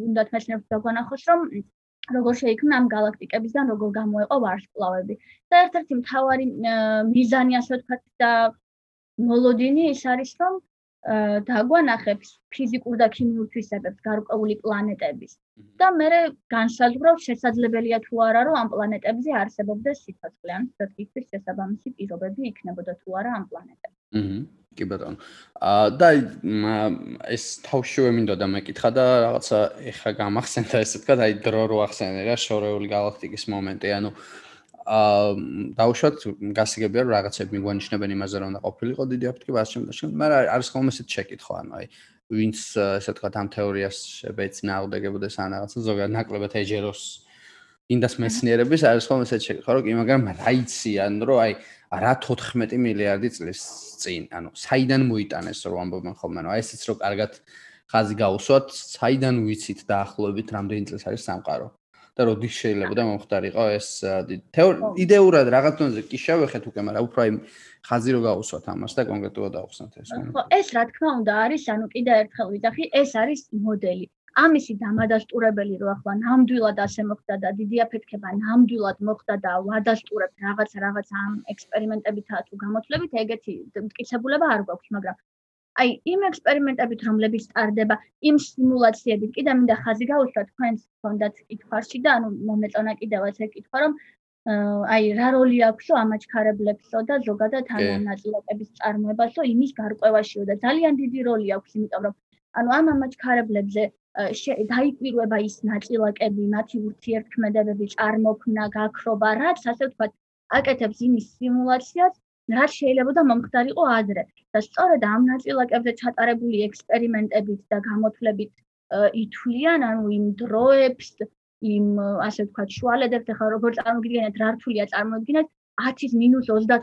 უნდა მეცნიერებს დაგვანახოს, რომ როგორ შეიქმნა ამ galaktikebisdan როგორ გამოეყო ვარსკვლავები. და ერთ-ერთი მთავარი მიზანი ასე ვთქვათ და მოლოდინი ის არის რომ დაგვანახებს ფიზიკურ და ქიმიურ თვისებებს გარკვეული პლანეტების. და მე განსაზღვრავს შესაძლებელია თუ არა რომ ამ პლანეტებზე არსებობდეს სიცოცხლე. ან სიცოცხლის შესაბამისი პირობები იქნებოდა თუ არა ამ პლანეტებზე. აჰა კი ბატონო. აა და ეს თავშევე მინდოდა მეკითხა და რაღაცა ეხა გამახსენდა ესე თქვა, აი დრო რო ახსენე რა შორეული galaktikis მომენტი, ანუ აა დაუშვათ გასაგებია რომ რაღაცები მიგვანიშნებენ იმაზე რომ უნდა ყოფილიყო დიდი აფეთქება ასე შემდეგ, მაგრამ არის ხოლმე ესეთ შეკითხვა, ანუ აი ვინც ესე თქვა ამ თეორიას შეეცნააღდებოდეს ან რაღაცა ზოგადად ნაკლებად ეჯეროს ინდას მეცნიერების არის ხოლმე ესეთ შეკითხვა, რომ კი მაგრამ რა იციან, რომ აი რა 14 მილიარდი წლის წინ, ანუ საიდან მოიტანეს რო ამბობენ ხოლმე, ანუ ესეც რო კარგად ხაზი გაუსვათ, საიდან ვიცით დაახლოებით რამდენი წელს არის სამყარო და როდის შეიძლება და მომხდარიყო ეს იდეურად რაღაც დონეზე კი შევეხეთ უკვე, მაგრამ უფრო აი ხაზი რო გაუსვათ ამას და კონკრეტულად დავხსნათ ეს. ხო, ეს რა თქმა უნდა არის, ანუ კიდე ერთხელ ვიძახი, ეს არის მოდელი. ამისი დამადასტურებელი რო ახლა ნამდვილად ასე მოხდა და დიდი აფეთქება ნამდვილად მოხდა და ვადასტურებ რაღაც რაღაც ამ ექსპერიმენტებითა თუ გამოთვლებით ეგეთი მტკიცებულება არ გვაქვს მაგრამ აი იმ ექსპერიმენტებით რომლებიც ტარდება იმ სიმულაციებით კიდე მინდა ხაზი გაუსვა თქვენს ფონდაც კითხვაში და ანუ მომეწონა კიდევაც ეგ კითხვა რომ აი რა როლი აქვსო ამაჩქარებლებსო და ზოგადად ამ ნაწილაკების წარმოებასო იმის გარკვევაშიო და ძალიან დიდი როლი აქვს იმიტომ რომ ანუ ამ ამაჩქარებლებზე დაიკვირვება ის ნაწილაკები, მათი ურთიერთქმედებები, წარმოქმნა, გაქრობა, რაც ასე ვთქვათ, აკეთებს იმის სიმულაციას, რაც შეიძლება და მომხდარიყო ადრე. და სწორედ ამ ნაწილაკებზე ჩატარებული ექსპერიმენტებით და გამოთვლებით ითვლიან, ანუ იმ დროებს, იმ ასე ვთქვათ შუალედებს ახლა როგორ წარმოგიდგენთ რა რთულია წარმოიდგინეთ 10-ის -32 და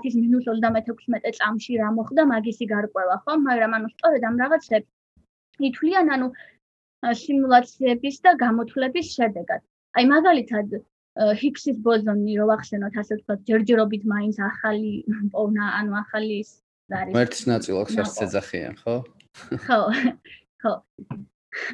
10-ის -36 წამში რა მოხდა მაგისი გარკვევა ხო მაგრამ ანუ სწორედ ამ რაღაცებს ითვლიან ანუ სიმულაციების და გამოთვლების შედეგად აი მაგალითად ჰიქსის ბოზონი რო ვახსენოთ ასე ვთქვათ ჯერჯერობით მაინც ახალი პოვნა ანუ ახალი ის არის ერთის ნაწილაკს ერთ ეძახიან ხო? ხო ხო.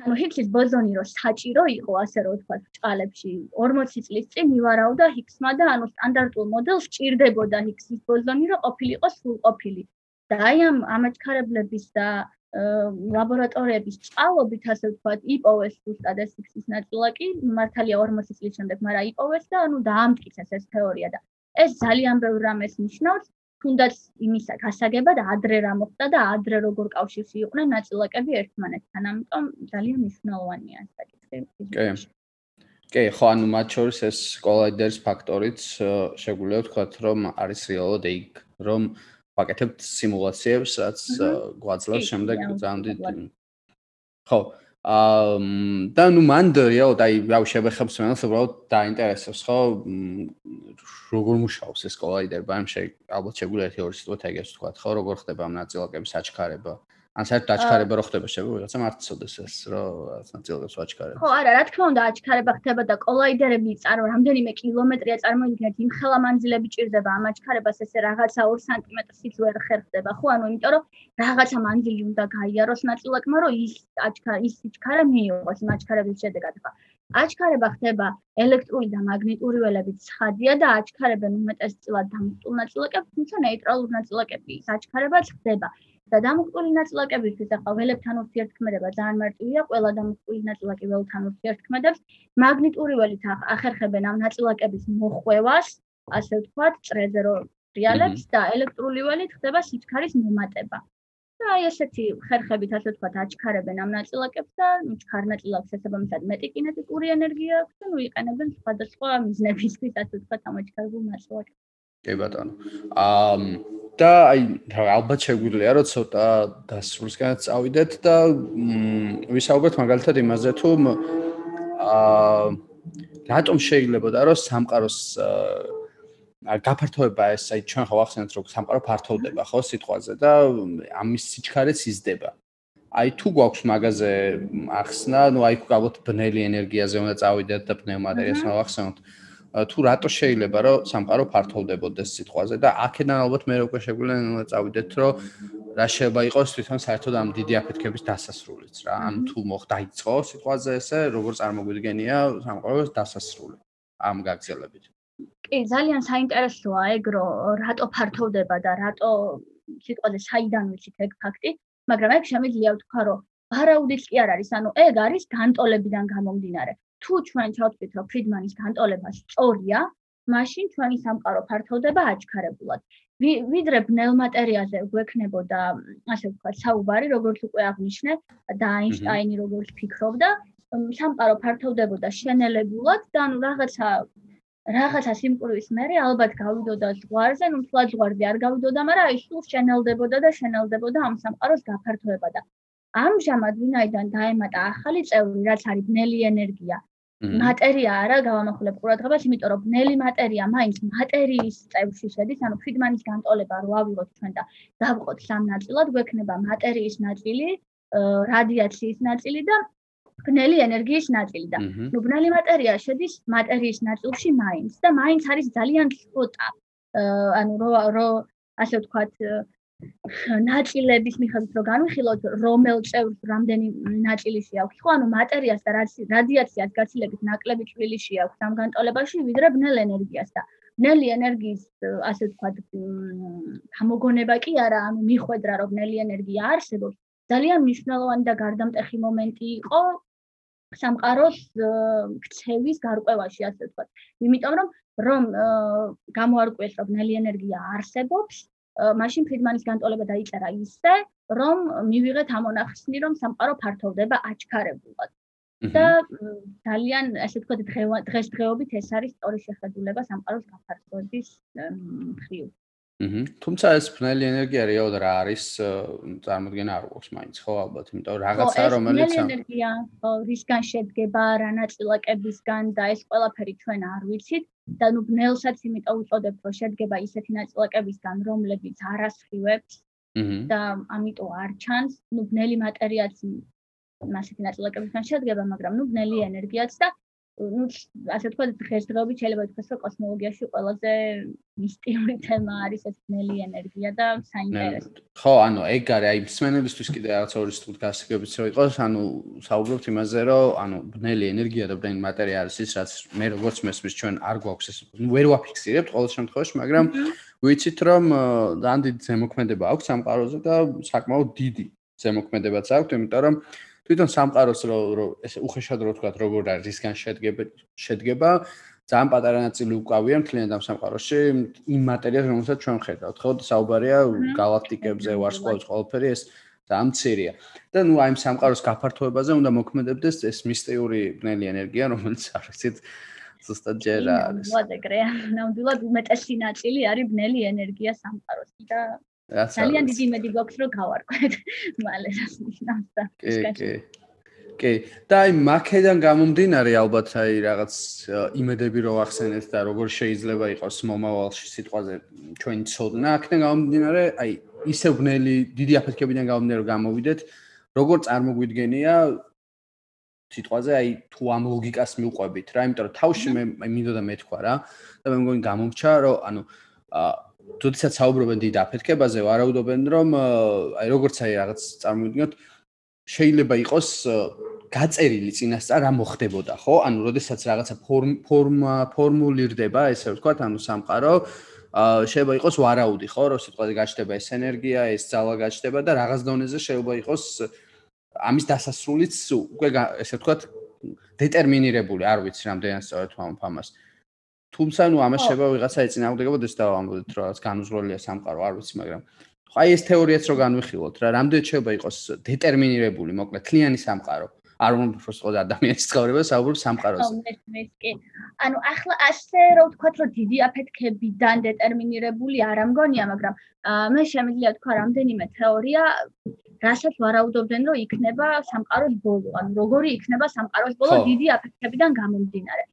ანუ ჰიქსის ბოზონი რო საჭირო იყო ასე რომ ვთქვათ ჭალებში 40 წლის წინ მივარაუდა ჰიქსმა და ანუ სტანდარტულ მოდელს ჭირდებოდა ჰიქსის ბოზონი რო ყოფილიყო სრულყოფილი. და აი ამ ამაჩქარებლების და ლაბორატორიების ჭალობით ასე ვთქვათ იპოვეს ზუსტად ეს ჰიქსის ნაწილაკი მართალია 40 წლის შემდეგ მაგრამ იპოვეს და ანუ დაამტკიცეს ეს თეორია და ეს ძალიან ბევრ რამეს ნიშნავს თუნდაც იმისა გასაგებად ადრე რა მოხდა და ადრე როგორ კავშირში იყვნენ ნაწილაკები ერთმანეთთან. ამიტომ ძალიან მნიშვნელოვანია ეს საკითხი. კი. კი, ხო, ანუ მათ შორის ეს კოლაიდერის ფაქტორიც შეგვიძლია ვთქვათ, რომ არის რეალურად ეგ, რომ ვაკეთებთ სიმულაციებს, რაც გვაძლევს შემდეგ ძალიან დიდ ხო, აა და ნუ მანდ რეალოდ აი რა შევეხებს მეც უბრალოდ დაინტერესებს ხო? როგორ მუშაობს ეს კოლაიდერი ბაიმში ალბათ შეგვიძლია ერთი ორი სიტყვა ეგეც თქვა ხო? როგორ ხდება ამ ნაწილაკების აჩქარება ან საერთოდ დაჩქარება რო ხდება შეგვიძლია რაღაცა მარტივდეს ეს რო ნაწილაკებს ვაჩქარებ ხო არა რა თქმა უნდა აჩქარება ხდება და კოლაიდერები წარ რამდენიმე კილომეტრია წარმოიდგინეთ იმ ხელა მანძილები ჭირდება ამ აჩქარებას ესე რაღაცა 2 სანტიმეტრით ვერ ხერხდება ხო ანუ იმიტომ რომ რაღაცა მანძილი უნდა გაიაროს ნაწილაკმა რომ ის აჩქარა ის აჩქარა მიიღოს იმ აჩქარების შედეგად ხო აჩქარება ხდება ელექტრული და მაგნიტური ველებით ცხადია და აჩქარებენ უმეტესწილად დამუხტულ ნაწილაკებს, თუმცა ნეიტრალურ ნაწილაკების აჩქარებაც ხდება. და დამუხტული ნაწილაკებისთვის ახლა ველებთან ურთიერთქმედება ძალიან მარტივია, ყველა დამუხტული ნაწილაკი ველთან ურთიერთქმედებს. მაგნიტური ველით ახერხებენ ამ ნაწილაკების მოხვევას, ასე ვთქვათ, წრეზე რო რეალებს და ელექტრული ველით ხდება სიჩქარის მომატება. და აი ესეთი ხერხებით ასე ვთქვათ აჩქარებენ ამ ნაწილაკებს და ჩქარ ნაწილაკს შესაბამისად მეტი კინეტიკური ენერგია აქვს და ნუ იყენებენ სხვადასხვა მიზნებისთვის ასე ვთქვათ ამ აჩქარებულ ნაწილაკებს. კი ბატონო. აა და აი ალბათ შეგვიძლია რომ ცოტა დასრულსკენ წავიდეთ და ვისაუბრეთ მაგალითად იმაზე თუ აა რატომ შეიძლება და რომ სამყაროს გაფართოება ეს აი ჩვენ ხო ახსენეთ რომ სამყარო ფართოვდება ხო სიტყვაზე და ამის სიჩქარეც იზრდება. აი თუ გვაქვს მაგაზე ახსნა, ну აი ალბათ ბნელი ენერგიაზე უნდა წავიდეთ და პნევმატერიას უნდა ახსენოთ. თუ რატო შეიძლება რომ სამყარო ფართოვდებოდეს სიტყვაზე და აქედან ალბათ მე უკვე შეგვიძლია უნდა წავიდეთ რომ რა შეიძლება იყოს თვითონ საერთოდ ამ დიდი აფეთქების დასასრულიც რა. ანუ თუ მოხდა იწყო სიტყვაზე ესე, როგორ წარმოგვიდგენია სამყაროს დასასრული ამ გაგრძელებით. კი, ძალიან საინტერესოა ეგ რომ რატო ფართოვდება და რატო სიტყვაზე საიდან ვიცით ეგ ფაქტი, მაგრამ ეგ შემიძლია ვთქვა რომ ვარაუდიც კი არ არის, ანუ ეგ არის განტოლებიდან გამომდინარე. თუ ჩვენ ჩავთვლით რომ ფრიდმანის განტოლება სწორია, მაშინ ჩვენი სამყარო ფართოვდება აჩქარებულად. ვიდრე ბნელ მატერიაზე გვექნებოდა, ასე ვთქვათ, საუბარი, როგორც უკვე აღნიშნე და აინშტაინი როგორც ფიქრობდა, სამყარო ფართოვდებოდა შენელებულად და ანუ რაღაცა რაღაცა სიმკვრივის მერე ალბათ გავიდოდა ზღვარზე, ну თლად ზღვარზე არ გავიდოდა, მაგრამ აი სულ შენელდებოდა და შენელდებოდა ამ სამყაროს გაფართოება და ამჟამად ვინაიდან დაემატა ახალი წევრი, რაც არის ბნელი ენერგია. მატერია არა, გავამახვილებ ყურადღებას, იმიტომ რომ ბნელი მატერია მაინც მატერიის წევრში შედის, ანუ ფრიდმანის განტოლება რო ავიღოთ ჩვენ და დავყოთ სამ ნაწილად, გვექნება მატერიის ნაწილი, რადიაციის ნაწილი და ბნელი ენერგიის ნაწილი და ნუ ბნელი მატერია შედის მატერიის ნაწილში მაინც და მაინც არის ძალიან ცოტა ანუ რო რო ასე ვთქვათ ნაწილების მიხედვით რო განვიხილოთ რომელ წევრს რამდენი ნაწილიში აქვს ხო ანუ მატერიას და რადიაციას გაცილებით ნაკლები წვლილიში აქვს ამ განტოლებაში ვიდრე ბნელ ენერგიას და ბნელი ენერგიის ასე ვთქვათ გამოგონება კი არა ანუ მიხვედრა რომ ბნელი ენერგია არსებობს ძალიან მნიშვნელოვანი და გარდამტეხი მომენტი იყო სამყაროს ქცევის გარკვევაში ასე ვთქვათ. იმიტომ რომ რომ გამოარკვიეს რომ ნელი ენერგია არსებობს, მაშინ ფრიდმანის განტოლება დაიწერა ისე, რომ მივიღეთ ამონახსნი რომ სამყარო ფართოვდება აჩქარებულად. და ძალიან ასე ვთქვათ დღეს დღეობით ეს არის სწორი შეხედულება სამყაროს გაფართოების მხრივ. აჰა. თუმცა ეს ბნელი ენერგია რეალურად რა არის, წარმოქმნა არ გვაქვს მაინც, ხო ალბათ, იმიტომ რაღაცა რომელიც ბნელი ენერგია, რისგან შედგება, რა ნაწილაკებისგან და ეს ყველაფერი ჩვენ არ ვიცით და ნუ ბნელსაც იმიტომ უწოდებთ, რომ შედგება ისეთი ნაწილაკებისგან, რომლებიც არ ასხივებს. აჰა. და ამიტომ არ ჩანს, ნუ ბნელი მატერიაც მასეთი ნაწილაკებისგან შედგება, მაგრამ ნუ ბნელი ენერგიაც და ну ასე თქვა დღესდღეობით შეიძლება ითქვას რომ კოსმოლოგიაში ყველაზე მისტიური თემა არის ეს ბნელი ენერგია და საინტერესო. ხო, ანუ ეგ არის აი მსმენელისთვის კიდე რაღაც ორი სტრუქტ გასაგებიც რო იყოს, ანუ საუბრობთ იმაზე რომ ანუ ბნელი ენერგია და ბნელი მატერია არის ის რაც მე როგორც მესმის ჩვენ არ გვაქვს ეს ვერ ვაფიქსირებთ ყოველ შემთხვევაში, მაგრამ ვიცით რომ ძალიან დიდი ზემოქმედება აქვს ამ ყაროზე და საკმაოდ დიდი ზემოქმედებაც აქვს, იმიტომ რომ თვითონ სამყაროს რო რო ეს უხეშად რო თქვა როგორ არის რისგან შედგება შედგება ძალიან პატარა ნაწილი უკავია მთლიანად ამ სამყაროში იმ მატერიას რომელსაც ჩვენ ხედავთ ხო? საუბარია galaktikებზე ვარსკვლავებს ყველაფერი ეს ძალიან მცირეა. და ნუ აი ამ სამყაროს გაფართოებაზე უნდა მოქმედებდეს ეს მისტიური ბნელი ენერგია რომელიც არ ვიცით ზუსტად ჯერ არის. ნამდვილად ეგრეა. ნამდვილად უმეტესი ნაწილი არის ბნელი ენერგია სამყაროში და ძალიან დიდი იმედი გვაქვს რომ გავარკვეთ. [LAUGHS] მალე რას ნიშნავს და კი კი. და აი მაკედან გამომდინარე ალბათ აი რაღაც იმედები რო ახსენეთ და როგორ შეიძლება იყოს მომავალში სიტყვაზე ჩვენ ცოდნა აქედან გამომდინარე აი ისე ბნელი დიდი აფეთქებიდან გამომდინარე რომ გამოვიდეთ როგორ წარმოგვიდგენია სიტყვაზე აი თუ ამ ლოგიკას მიყვებით რა. იმიტომ რომ თავში მე მინდოდა მეთქვა რა და მე მგონი გამომჩა რომ ანუ აა თუდისაც საუბრობენ დიდ აფეთქებაზე, ვარაუდობენ რომ აი როგორც აი რაღაც წარმოვიდგინოთ შეიძლება იყოს გაწერილი წინასწარ რა მოხდებოდა, ხო? ანუ როდესაც რაღაცა ფორმა ფორმულირდება, ესე ვთქვათ, ანუ სამყარო აა შეიძლება იყოს ვარაუდი, ხო, რომ სიტყვაზე გაჩნდება ეს ენერგია, ეს ძალა გაჩნდება და რაღაც დონეზე შეიძლება იყოს ამის დასასრულიც უკვე ესე ვთქვათ დეტერმინირებული, არ ვიცი რამდენად სწორად ვამბობ ამას. აა თუმცა ნუ ამას შეიძლება ვიღაცა ეწინააღმდეგებოდეს და ამბობთ რომ რაც განუზღრელია სამყარო არ ვიცი მაგრამ ხო აი ეს თეორიაც რო განვიხილოთ რა რამდენი შეიძლება იყოს დეტერმინირებული მოკლედ თლიანი სამყარო? არ უნდა უბრალოდ ადამიანის ცხოვრება საუბრობ სამყაროზე. კი. ანუ ახლა ასე რო ვთქვათ რომ დიდი აფეთქებიდან დეტერმინირებული არ ამგონია მაგრამ მე შემიძლია თქვა რამდენიმე თეორია რასაც ვარაუდობდნენ რომ იქნება სამყაროს ბოლო. ანუ როგორი იქნება სამყაროს ბოლო დიდი აფეთქებიდან გამომდინარე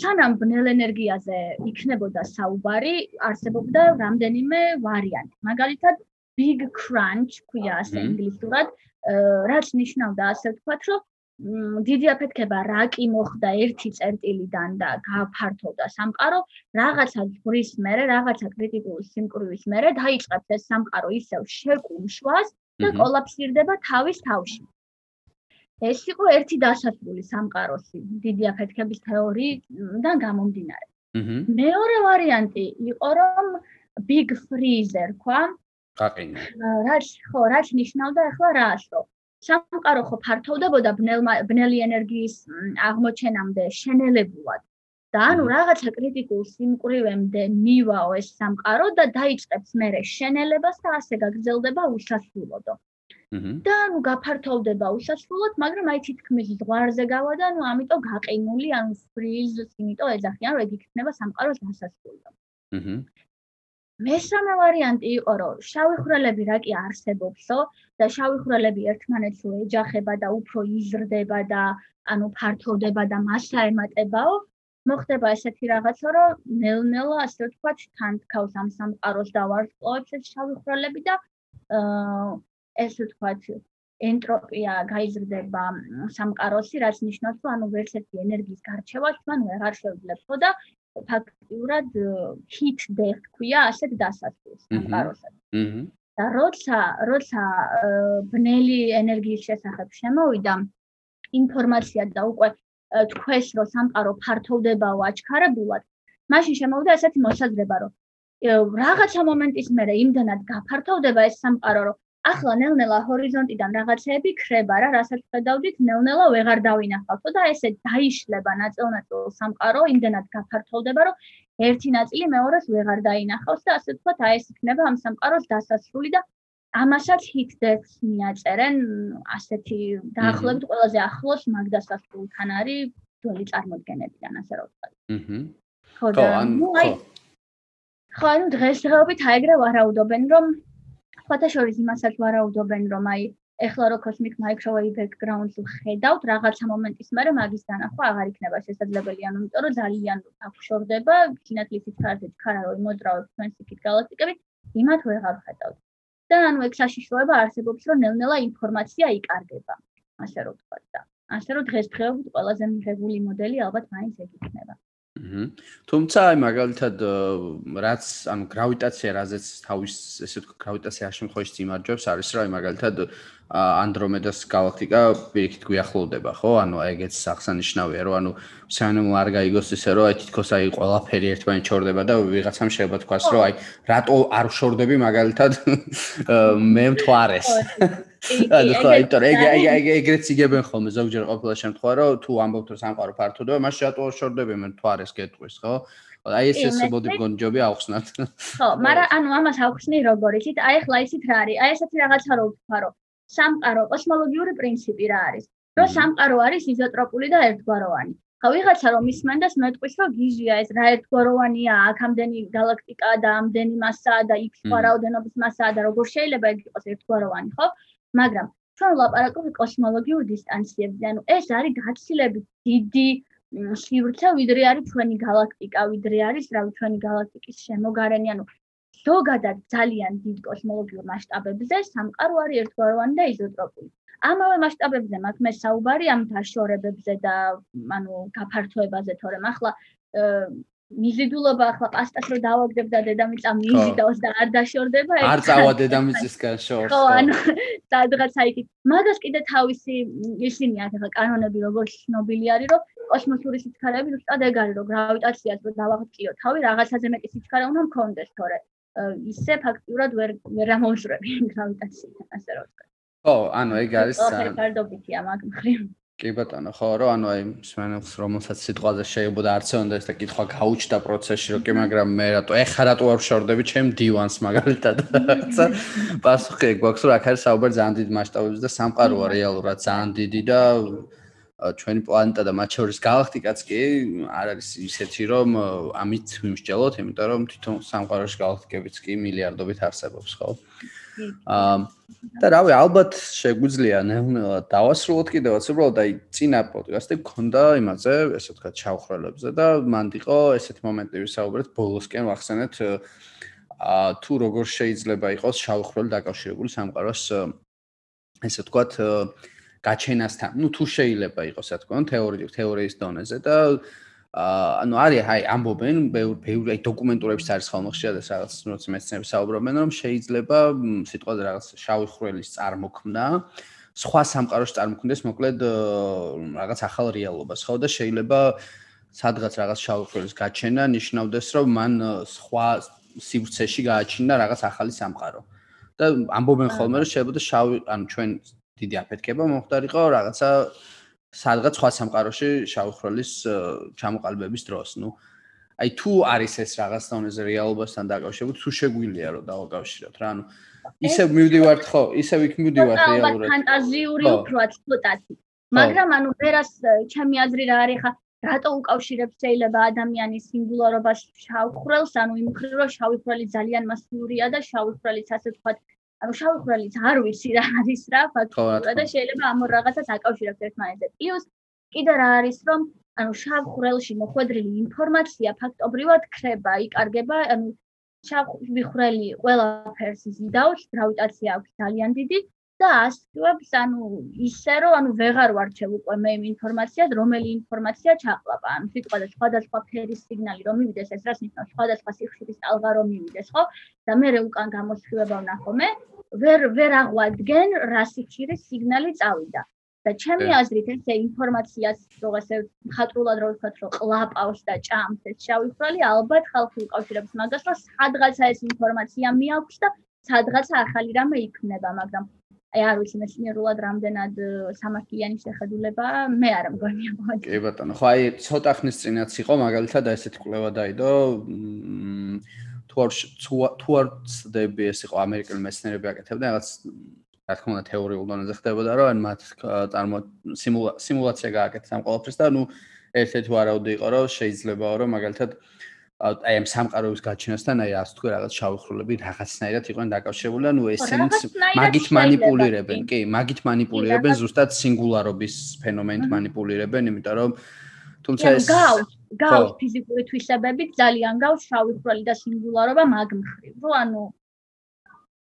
სანამ ბნელ ენერგიაზე იქნებოდა საუბარი, არსებობდა რამდენიმე ვარიანტი. მაგალითად, big crunch ქვია ასე ინგლისურად, რაც ნიშნავდა ასე ვთქვათ, რომ დიდი აფეთქება რა კი მოხდა ერთი წერტილიდან და გაფართოვდა სამყარო, რაღაცა ზღვის მერე, რაღაცა კრიტიკული სიმკვრივის მერე დაიწყებს ეს სამყარო ისევ შეკუმშვას და კოლაფსირდება თავის თავში. ეს იყო ერთი დასასრული სამყაროსი დიდი აფეთქების თეორიიდან გამომდინარე. მეორე ვარიანტი იყო რომ big freezer ყვა. გაყინე. რაც ხო, რაც ნიშნავდა ახლა რას, რომ სამყარო ხო ფართოვდებოდა ბნელი ენერგიის აღმოჩენამდე შენელებულად. და ანუ რაღაცა კრიტიკულ სიმკვრივემდე მივაო ეს სამყარო და დაიწყებს მერე შენელებას და ასე გაგრძელდება უსასრულოდ. და ნუ გაფართოვდება უსასრულოდ, მაგრამ აი თითქმის ზღვარზე გავა და ნუ ამიტომ გაყინული, ანუ freeze, იმიტომ ეძახიან, რომ ეგ იქნება სამყაროს დასასრულო. აჰა. მესამე ვარიანტი იყო, რომ შავი ხვრელები რა კი არსებობსო და შავი ხვრელები ერთმანეთს ეჯახება და უფრო იზრდება და ანუ ფართოვდება და მასა ემატებაო. მოხდება ესეთი რაღაცა, რომ ნელ-ნელა ასე ვთქვათ, თან თქავს ამ სამყაროს და ვარსკვლავებს ეს შავი ხვრელები და აა ეს ვთქვათ ენტროპია გაიზრდება სამყაროსი, რაც ნიშნავს, რომ ანუ ვერსეთი ენერგიის გარჩევა თან ვეღარ შეუძლებო და ფაქტიურად heat death ქვია ასეთ დასასრულს სამყაროსაც. აჰა. და როცა როცა ბნელი ენერგიის შესახებ შემოვიდა ინფორმაცია და უკვე თქვეს, რომ სამყარო ფართოვდებაო აჩქარებულად, მაშინ შემოვიდა ესეთი მოსაზრება, რომ რაღაცა მომენტის მერე იმდანად გაფართოვდება ეს სამყარო, რომ ახლა ნელ-ნელა ჰორიზონტიდან რაღაცეები ქრება რა, რასაც ხედავდით, ნელ-ნელა ვეღარ დავინახავთო და ესე დაიშლება ნაწილ-ნაწილ სამყარო, იმდენად გაფართოვდება, რომ ერთი ნაწილი მეორეს ვეღარ დაინახავს და ასე ვთქვათ, აი ეს იქნება ამ სამყაროს დასასრული და ამასაც death მიაწერენ, ასეთი დაახლოებით ყველაზე ახლოს მაგდასასრულთან არის ძველი წარმოდგენებიდან, ასე რომ ვთქვათ. აჰა. ხო და ნუ აი ხო, ანუ დღესდღეობით აიგრე ვარაუდობენ, რომ ფოთაშორის იმასაც ვარაუდობენ, რომ აი ეხლა რო cosmic microwave background-ს ვხედავთ, რაღაცა მომენტის მერე მაგის დანახვა აღარ იქნება შესაძლებელი, ანუ იმიტომ რომ ძალიან აფშორდება სინათლის სიჩქარით, ქარავი მოძრაობს ჩვენს იქით galaktikებით, იმათ ვეღარ ხედავთ. და ანუ ეგ საშიშროება არსებობს, რომ ნელ-ნელა ინფორმაცია იკარგება, ასე რომ ვთქვა და ასე რომ დღესდღეობით ყველაზე მიღებული მოდელი ალბათ მაინც ეგ იქნება. თუმცა აი მაგალითად რაც ანუ გრავიტაცია რაზეც თავის ესე ვთქვი გრავიტაცია შემთხვევაში იმარჯვებს არის რა აი მაგალითად ანდრომედას galaktika პირიქით გვიახლოვდება ხო? ანუ აი ეგეც აღსანიშნავია რომ ანუ საერთოდ არ გაიგოს ისე რომ აი თითქოს აი ყველაფერი ერთმანეთს ჩორდება და ვიღაცამ შეიძლება თქვას რომ აი რატო არ შორდები მაგალითად? [LAUGHS] მე მთვარეს ანუ ხო იმიტომ ეგ ეგ ეგ ეგრეც იგებენ ხოლმე ზოგჯერ ყოფილა შემთხვევა რომ თუ ამბობთ რომ სამყარო ფართოდაა მაშინ რატო შორდები მე თვარეს გეტყვის ხო? აი ეს ეს ბოდი გონჯობი აუხსნათ. ხო [LAUGHS] მაგრამ ანუ ამას აუხსნი როგორ იცით აი ახლა იცით რა არის? აი ესეთი რაღაცა რო ვთქვა რომ სამყარო კოსმოლოგიური პრინციპი რა არის? რომ სამყარო არის იზოტროპული და ერთგვაროვანი. ხო ვიღაცა რომ ისმენდეს მეტყვის რომ გიჟია ეს რა ერთგვაროვანია აქამდენი galaktika და ამდენი მასაა და იქ სხვა რაოდენობის მასაა და როგორ შეიძლება ეგ იყოს ერთგვაროვანი ხო მაგრამ ჩვენ ვლაპარაკობთ კოსმოლოგიურ დისტანციებზე. ანუ ეს არის გაცილებით დიდი სივრცე, ვიდრე არის ჩვენი galaktika, ვიდრე არის რავი ჩვენი galaktikis შემოგარენი, ანუ ზოგადად ძალიან დიდ კოსმოლოგიურ მასშტაბებზე სამყარო არის ერთგვაროვანი და იზოტროპული. ამავე მასშტაბებზე მაქვს მე საუბარი ამ დაშორებებზე და ანუ გაფართოებაზე, თორემ ახლა მიზიდულობა ახლა პასტას რო დავაგდებ და დედამიწა მიზიდავს და არ დაშორდება ეგ არ წავა დედამიწისგან შორს ხო ანუ [LAUGHS] სადღაცა იქით მაგას კიდე თავისი ისინი აქვს ახლა კანონები როგორც ცნობილი არის რომ კოსმოსური სიჩქარეები ზუსტად ეგ არის რომ გრავიტაციას რო დავაღწიო თავი რაღაცაზე მეტი სიჩქარე უნდა მქონდეს თორე. ისე ფაქტიურად ვერ ვერ ამოძრები [LAUGHS] გრავიტაციიდან ასე რომ ხო ანუ ეგ არის ფერდობითია მაგ მხრივ კი ბატონო, ხო, რომ ანუ აი მსმენელს რომელსაც სიტყვაზე შეიძლება არცეონდა ეს და კითხვა გაუჩნდა პროცესში, რომ კი, მაგრამ მე რატო ეხა რატო არ ვშორდები ჩემ დივანს მაგალითად? [LAUGHS] პასუხი გვაქვს, რომ აქ არის საუბარი ძალიან დიდ მასშტაბებზე და სამყაროა რეალურად ძალიან დიდი და ჩვენი პლანეტა და მათ შორის galaktikაც კი არ არის ისეთი, რომ ამით ვიმსჯელოთ, იმიტომ რომ თვითონ სამყაროში galaktikებიც კი მილიარდობით არსებობს, ხო? აა და რავი, ალბათ შეგვიძლია ნელ-ნელა დავასრულოთ კიდევაც, უბრალოდ აი წინა პოდკასტი გქონდა იმაზე, ესე ვთქვა, ჩავხრელებზე და მანდ იყო ესეთი მომენტი ვისაუბრეთ ბოლოსკენ ვახსენეთ აა თუ როგორ შეიძლება იყოს შავხრელი დაკავშირებული სამყაროს ესე ვთქვა გაჩენასთან. ნუ თუ შეიძლება იყოს, რა თქმა უნდა, თეორიულ თეორიის დონეზე და ანუ არის აი ამბობენ ბევრი აი დოკუმენტურებში არის ხოლმე შეიძლება რაღაც როცა მეცნიერები საუბრობენ რომ შეიძლება სიტყვაზე რაღაც შავი ხვრელის წარმოქმნა სხვა სამყაროში წარმოქმნდეს მოკლედ რაღაც ახალ რეალობას ხო და შეიძლება სადღაც რაღაც შავი ხვრელის გაჩენა ნიშნავდეს რომ მან სხვა სივრცეში გააჩინა რაღაც ახალი სამყარო. და ამბობენ ხოლმე რომ შეიძლება შავი ანუ ჩვენ დიდი აფეთქება მომხდარიყო რაღაცა სადღაც სხვა სამყაროში შავხროლის ჩამოყალიბების დროს. ნუ აი თუ არის ეს რაღაც დონეზე რეალობასთან დაკავშირებული, თუ შეგვიძლია რომ დავაკავშიროთ რა, ანუ ისე მივდივართ ხო, ისე ვიქ მივდივართ რეალურად. ფანტაზიური უფრო ცოტათი. მაგრამ ანუ ვერას ჩემი აზრი რა არის ხა რატო უკავშირებს შეიძლება ადამიანის სინგულარობას შავხრელს, ანუ იმ მხრივ რომ შავხრელი ძალიან მასიურია და შავხრელის ასე ვთქვათ ანუ შავი ხვრელიც არ ვიცი რა არის რა ფაქტობრივად და შეიძლება ამ რაღაცას აკავშირებს ერთმანეთზე. პლუს კიდე რა არის რომ ანუ შავ ხვრელში მოხვედრილი ინფორმაცია ფაქტობრივად ქრება, იკარგება, ანუ შავი ხვრელი ყველაფერს იზიდავს, გრავიტაცია აქვს ძალიან დიდი და ასწვებს ანუ ისე რომ ანუ ვეღარ ვარჩევ უკვე მე იმ ინფორმაციას, რომელი ინფორმაცია ჩაყლაპა. ანუ სიტყვაზე სხვადასხვა ფერის სიგნალი რომ მივიდეს, ეს რას ნიშნავს? სხვადასხვა სიხშირის ტალღა რომ მივიდეს, ხო? და მე უკან გამოსხივება ვნახო მე, ვერ ვერ აღვადგენ რა სიხშირის სიგნალი წავიდა. და ჩემი აზრით ესე ინფორმაციას როგორცე ხატრულად რო ვთქვათ რომ ყლაპავს და ჭამს ეს შავი ხრალი ალბათ ხალხი უკავშირებს მაგას რომ სადღაცა ეს ინფორმაცია მიაქვს და სადღაცა ახალი რამე იქნება მაგრამ აი არ ვიცი მეცნიერულად რამდენად სამართლიანი შეხედულება მე არ მგონია მოდი კი ბატონო. ხო აი ცოტა ხნის წინაც იყო მაგალითად ესეთი კვლევა დაიდო თუ არ თუ არ ცდები ეს იყო ამერიკელი მეცნიერები აკეთებდნენ რაღაც რა თქმა უნდა თეორიულ დონეზე ხდებოდა რომ მათ წარმო სიმულაცია გააკეთეს ამ ყველაფერს და ნუ ერთ-ერთი ვარაუდი იყო რომ შეიძლებაო რომ მაგალითად აი ამ სამყაროების გაჩენასთან აი ასე თქვი რაღაც შავიხრულები რაღაცნაირად იყვნენ დაკავშირებული ანუ ესენც მაგით манипулиრებენ კი მაგით манипулиრებენ ზუსტად სინგულარობის ფენომენით манипулиრებენ იმიტომ რომ თუმცა ეს გავს გავს ფიზიკური თვისებებით ძალიან გავს შავიხრული და სინგულარობა მაგ მხრივ რომ ანუ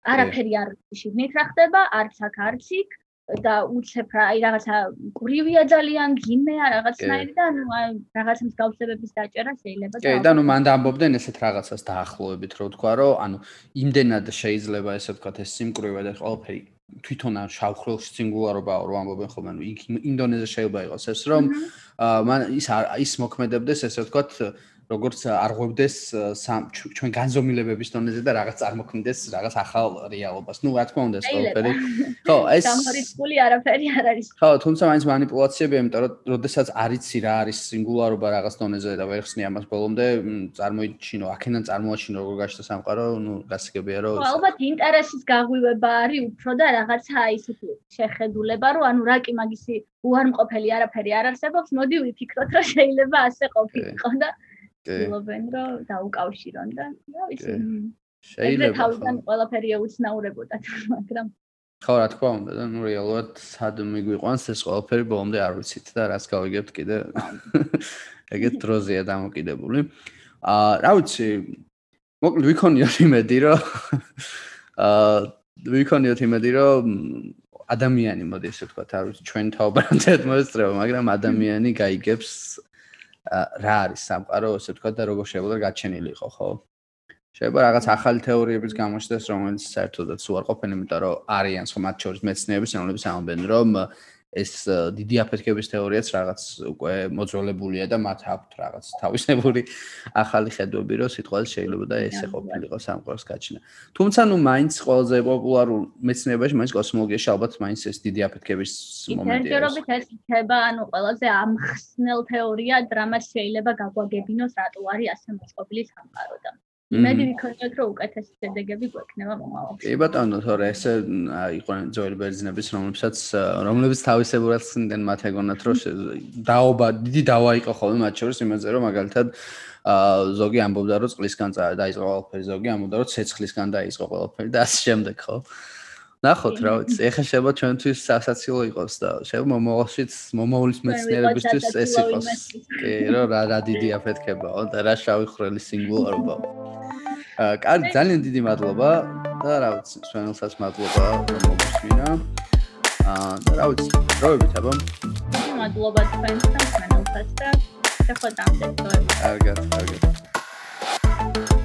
არაფერი არ შიგნით რა ხდება არც აქ არც იქ და უცებ რა, აი რაღაცა გრივია ძალიან, გინეა რაღაცნაირი და ანუ აი რაღაცა მსგავსებების დაჭერა შეიძლება და კი და ნუ მან დაამბობდნენ ესეთ რაღაცას დაახლოებით რო თქვა რომ ანუ იმდენად შეიძლება ესე ვთქვა ეს სიმკვრივე და ყველაფერი თვითონ ან შავხრილში სინგულარობა რო ამბობენ ხოლმე ანუ ინდონეზია შეიძლება იყოს ეს რომ მან ის ის მოქმედებდეს ესე ვთქვა როგორც არღვევდეს ჩვენ განზომილებების დონეზე და რაღაც წარმოქმნიდეს რაღაც ახალ რეალობას. ნუ რა თქმა უნდა, სწორფერი. ხო, [LAUGHS] ეს დამორიცხული არაფერი არ არის. ხო, თუმცა მაინც манипуляციები, იმიტომ რომ შესაძაც არიცი რა არის სინგულარობა რაღაც დონეზე და ვერ ხსნი ამას ბოლომდე, წარმოიჩინო, აქედან წარმოაჩინო როგორ გაჩნდა სამყარო, ნუ გასაგებია რომ ალბათ ინტერესის გაღვივება არის უფრო და რაღაცა ისეთი შეხედულება, რომ ანუ რა კი მაგისი უარმყოფელი არაფერი არ არსებობს, მოდი ვიფიქროთ, რომ შეიძლება ასე ყოფილიყო და ვცდილობენ რომ დაუკავშირონ და რა ვიცი. შეიძლება თავიდან ყველაფერი ეუცნაურებოდათ [LAUGHS] მაგრამ ხო რა თქმა უნდა და ნუ რეალურად სად მიგვიყვანს ეს ყველაფერი ბოლომდე არ ვიცით და რაც გავიგებთ კიდე. [LAUGHS] ეგეთ დროზეა დამოკიდებული. აა რა ვიცი მოკლედ ვიქონიოთ იმედი რომ [LAUGHS] აა ვიქონიოთ იმედი რომ ადამიანი მოდი ესე ვთქვა არ ვიცი ჩვენ თაობამდე მოესწრება მაგრამ ადამიანი გაიგებს რა არის სამყარო, ასე ვთქვა და როგორ შეიძლება გაჩენილიყო, ხო? შეიძლება რაღაც ახალი თეორიების გამოჩნდეს, რომელიც საერთოდაც უარყოფენ, იმიტომ რომ არიან სხვა მათ შორის მეცნიერების, რომლებიც ამბობენ, რომ ეს დიდი აფეთქების თეორიაც რაღაც უკვე მოძროლებულია და მათ აქვთ რაღაც თავისებური ახალი ხედვები, რომ სიტყვაზე შეიძლება და ესე ყოფილიყო სამყაროს გაჩენა. თუმცა ნუ მაინც ყველაზე პოპულარულ მეცნიერებაში, მაინც კოსმოლოგიაში ალბათ მაინც ეს დიდი აფეთქების მომენტია. ერთერობით ეს იქნება, ანუ ყველაზე ამხსნელ თეორია, დრამას შეიძლება გაგვაგებინოს რატო არის ასე მოწყობილი სამყარო და იმედი ვიქონიოთ რომ უკეთესი შედეგები გვექნება მომავალში. კი ბატონო, თორე ეს იყვნენ ძველი ბერძნების, რომლებსაც რომლებიც თავისებურად ხსნიდნენ მათ ეგონათ რომ დაობა, დიდი დავა იყო ხოლმე მათ შორის იმაზე რომ მაგალითად აა ზოგი ამბობდა რომ წყლისგან დაიწყო ყველაფერი, ზოგი ამბობდა რომ ცეცხლისგან დაიწყო ყველაფერი და ასე შემდეგ, ხო? ნახოთ რა ვიცი, ეხა შეიძლება ჩვენთვის სასაცილო იყოს და შეიძლება მომავალშიც მომავლის მეცნიერებისთვის ეს იყოს. კი, რა რა დიდი აფეთქებაო და რა შავი ხრელი სინგულარობაა. კარგი ძალიან დიდი მადლობა და რა ვიცი სვენელსაც მადლობა რომ მოგწვინა აა და რა ვიცი დროებით აბა. მადლობა თქვენს და სვენელსაც და შეხვედრამდე. დროებით კარგად კარგად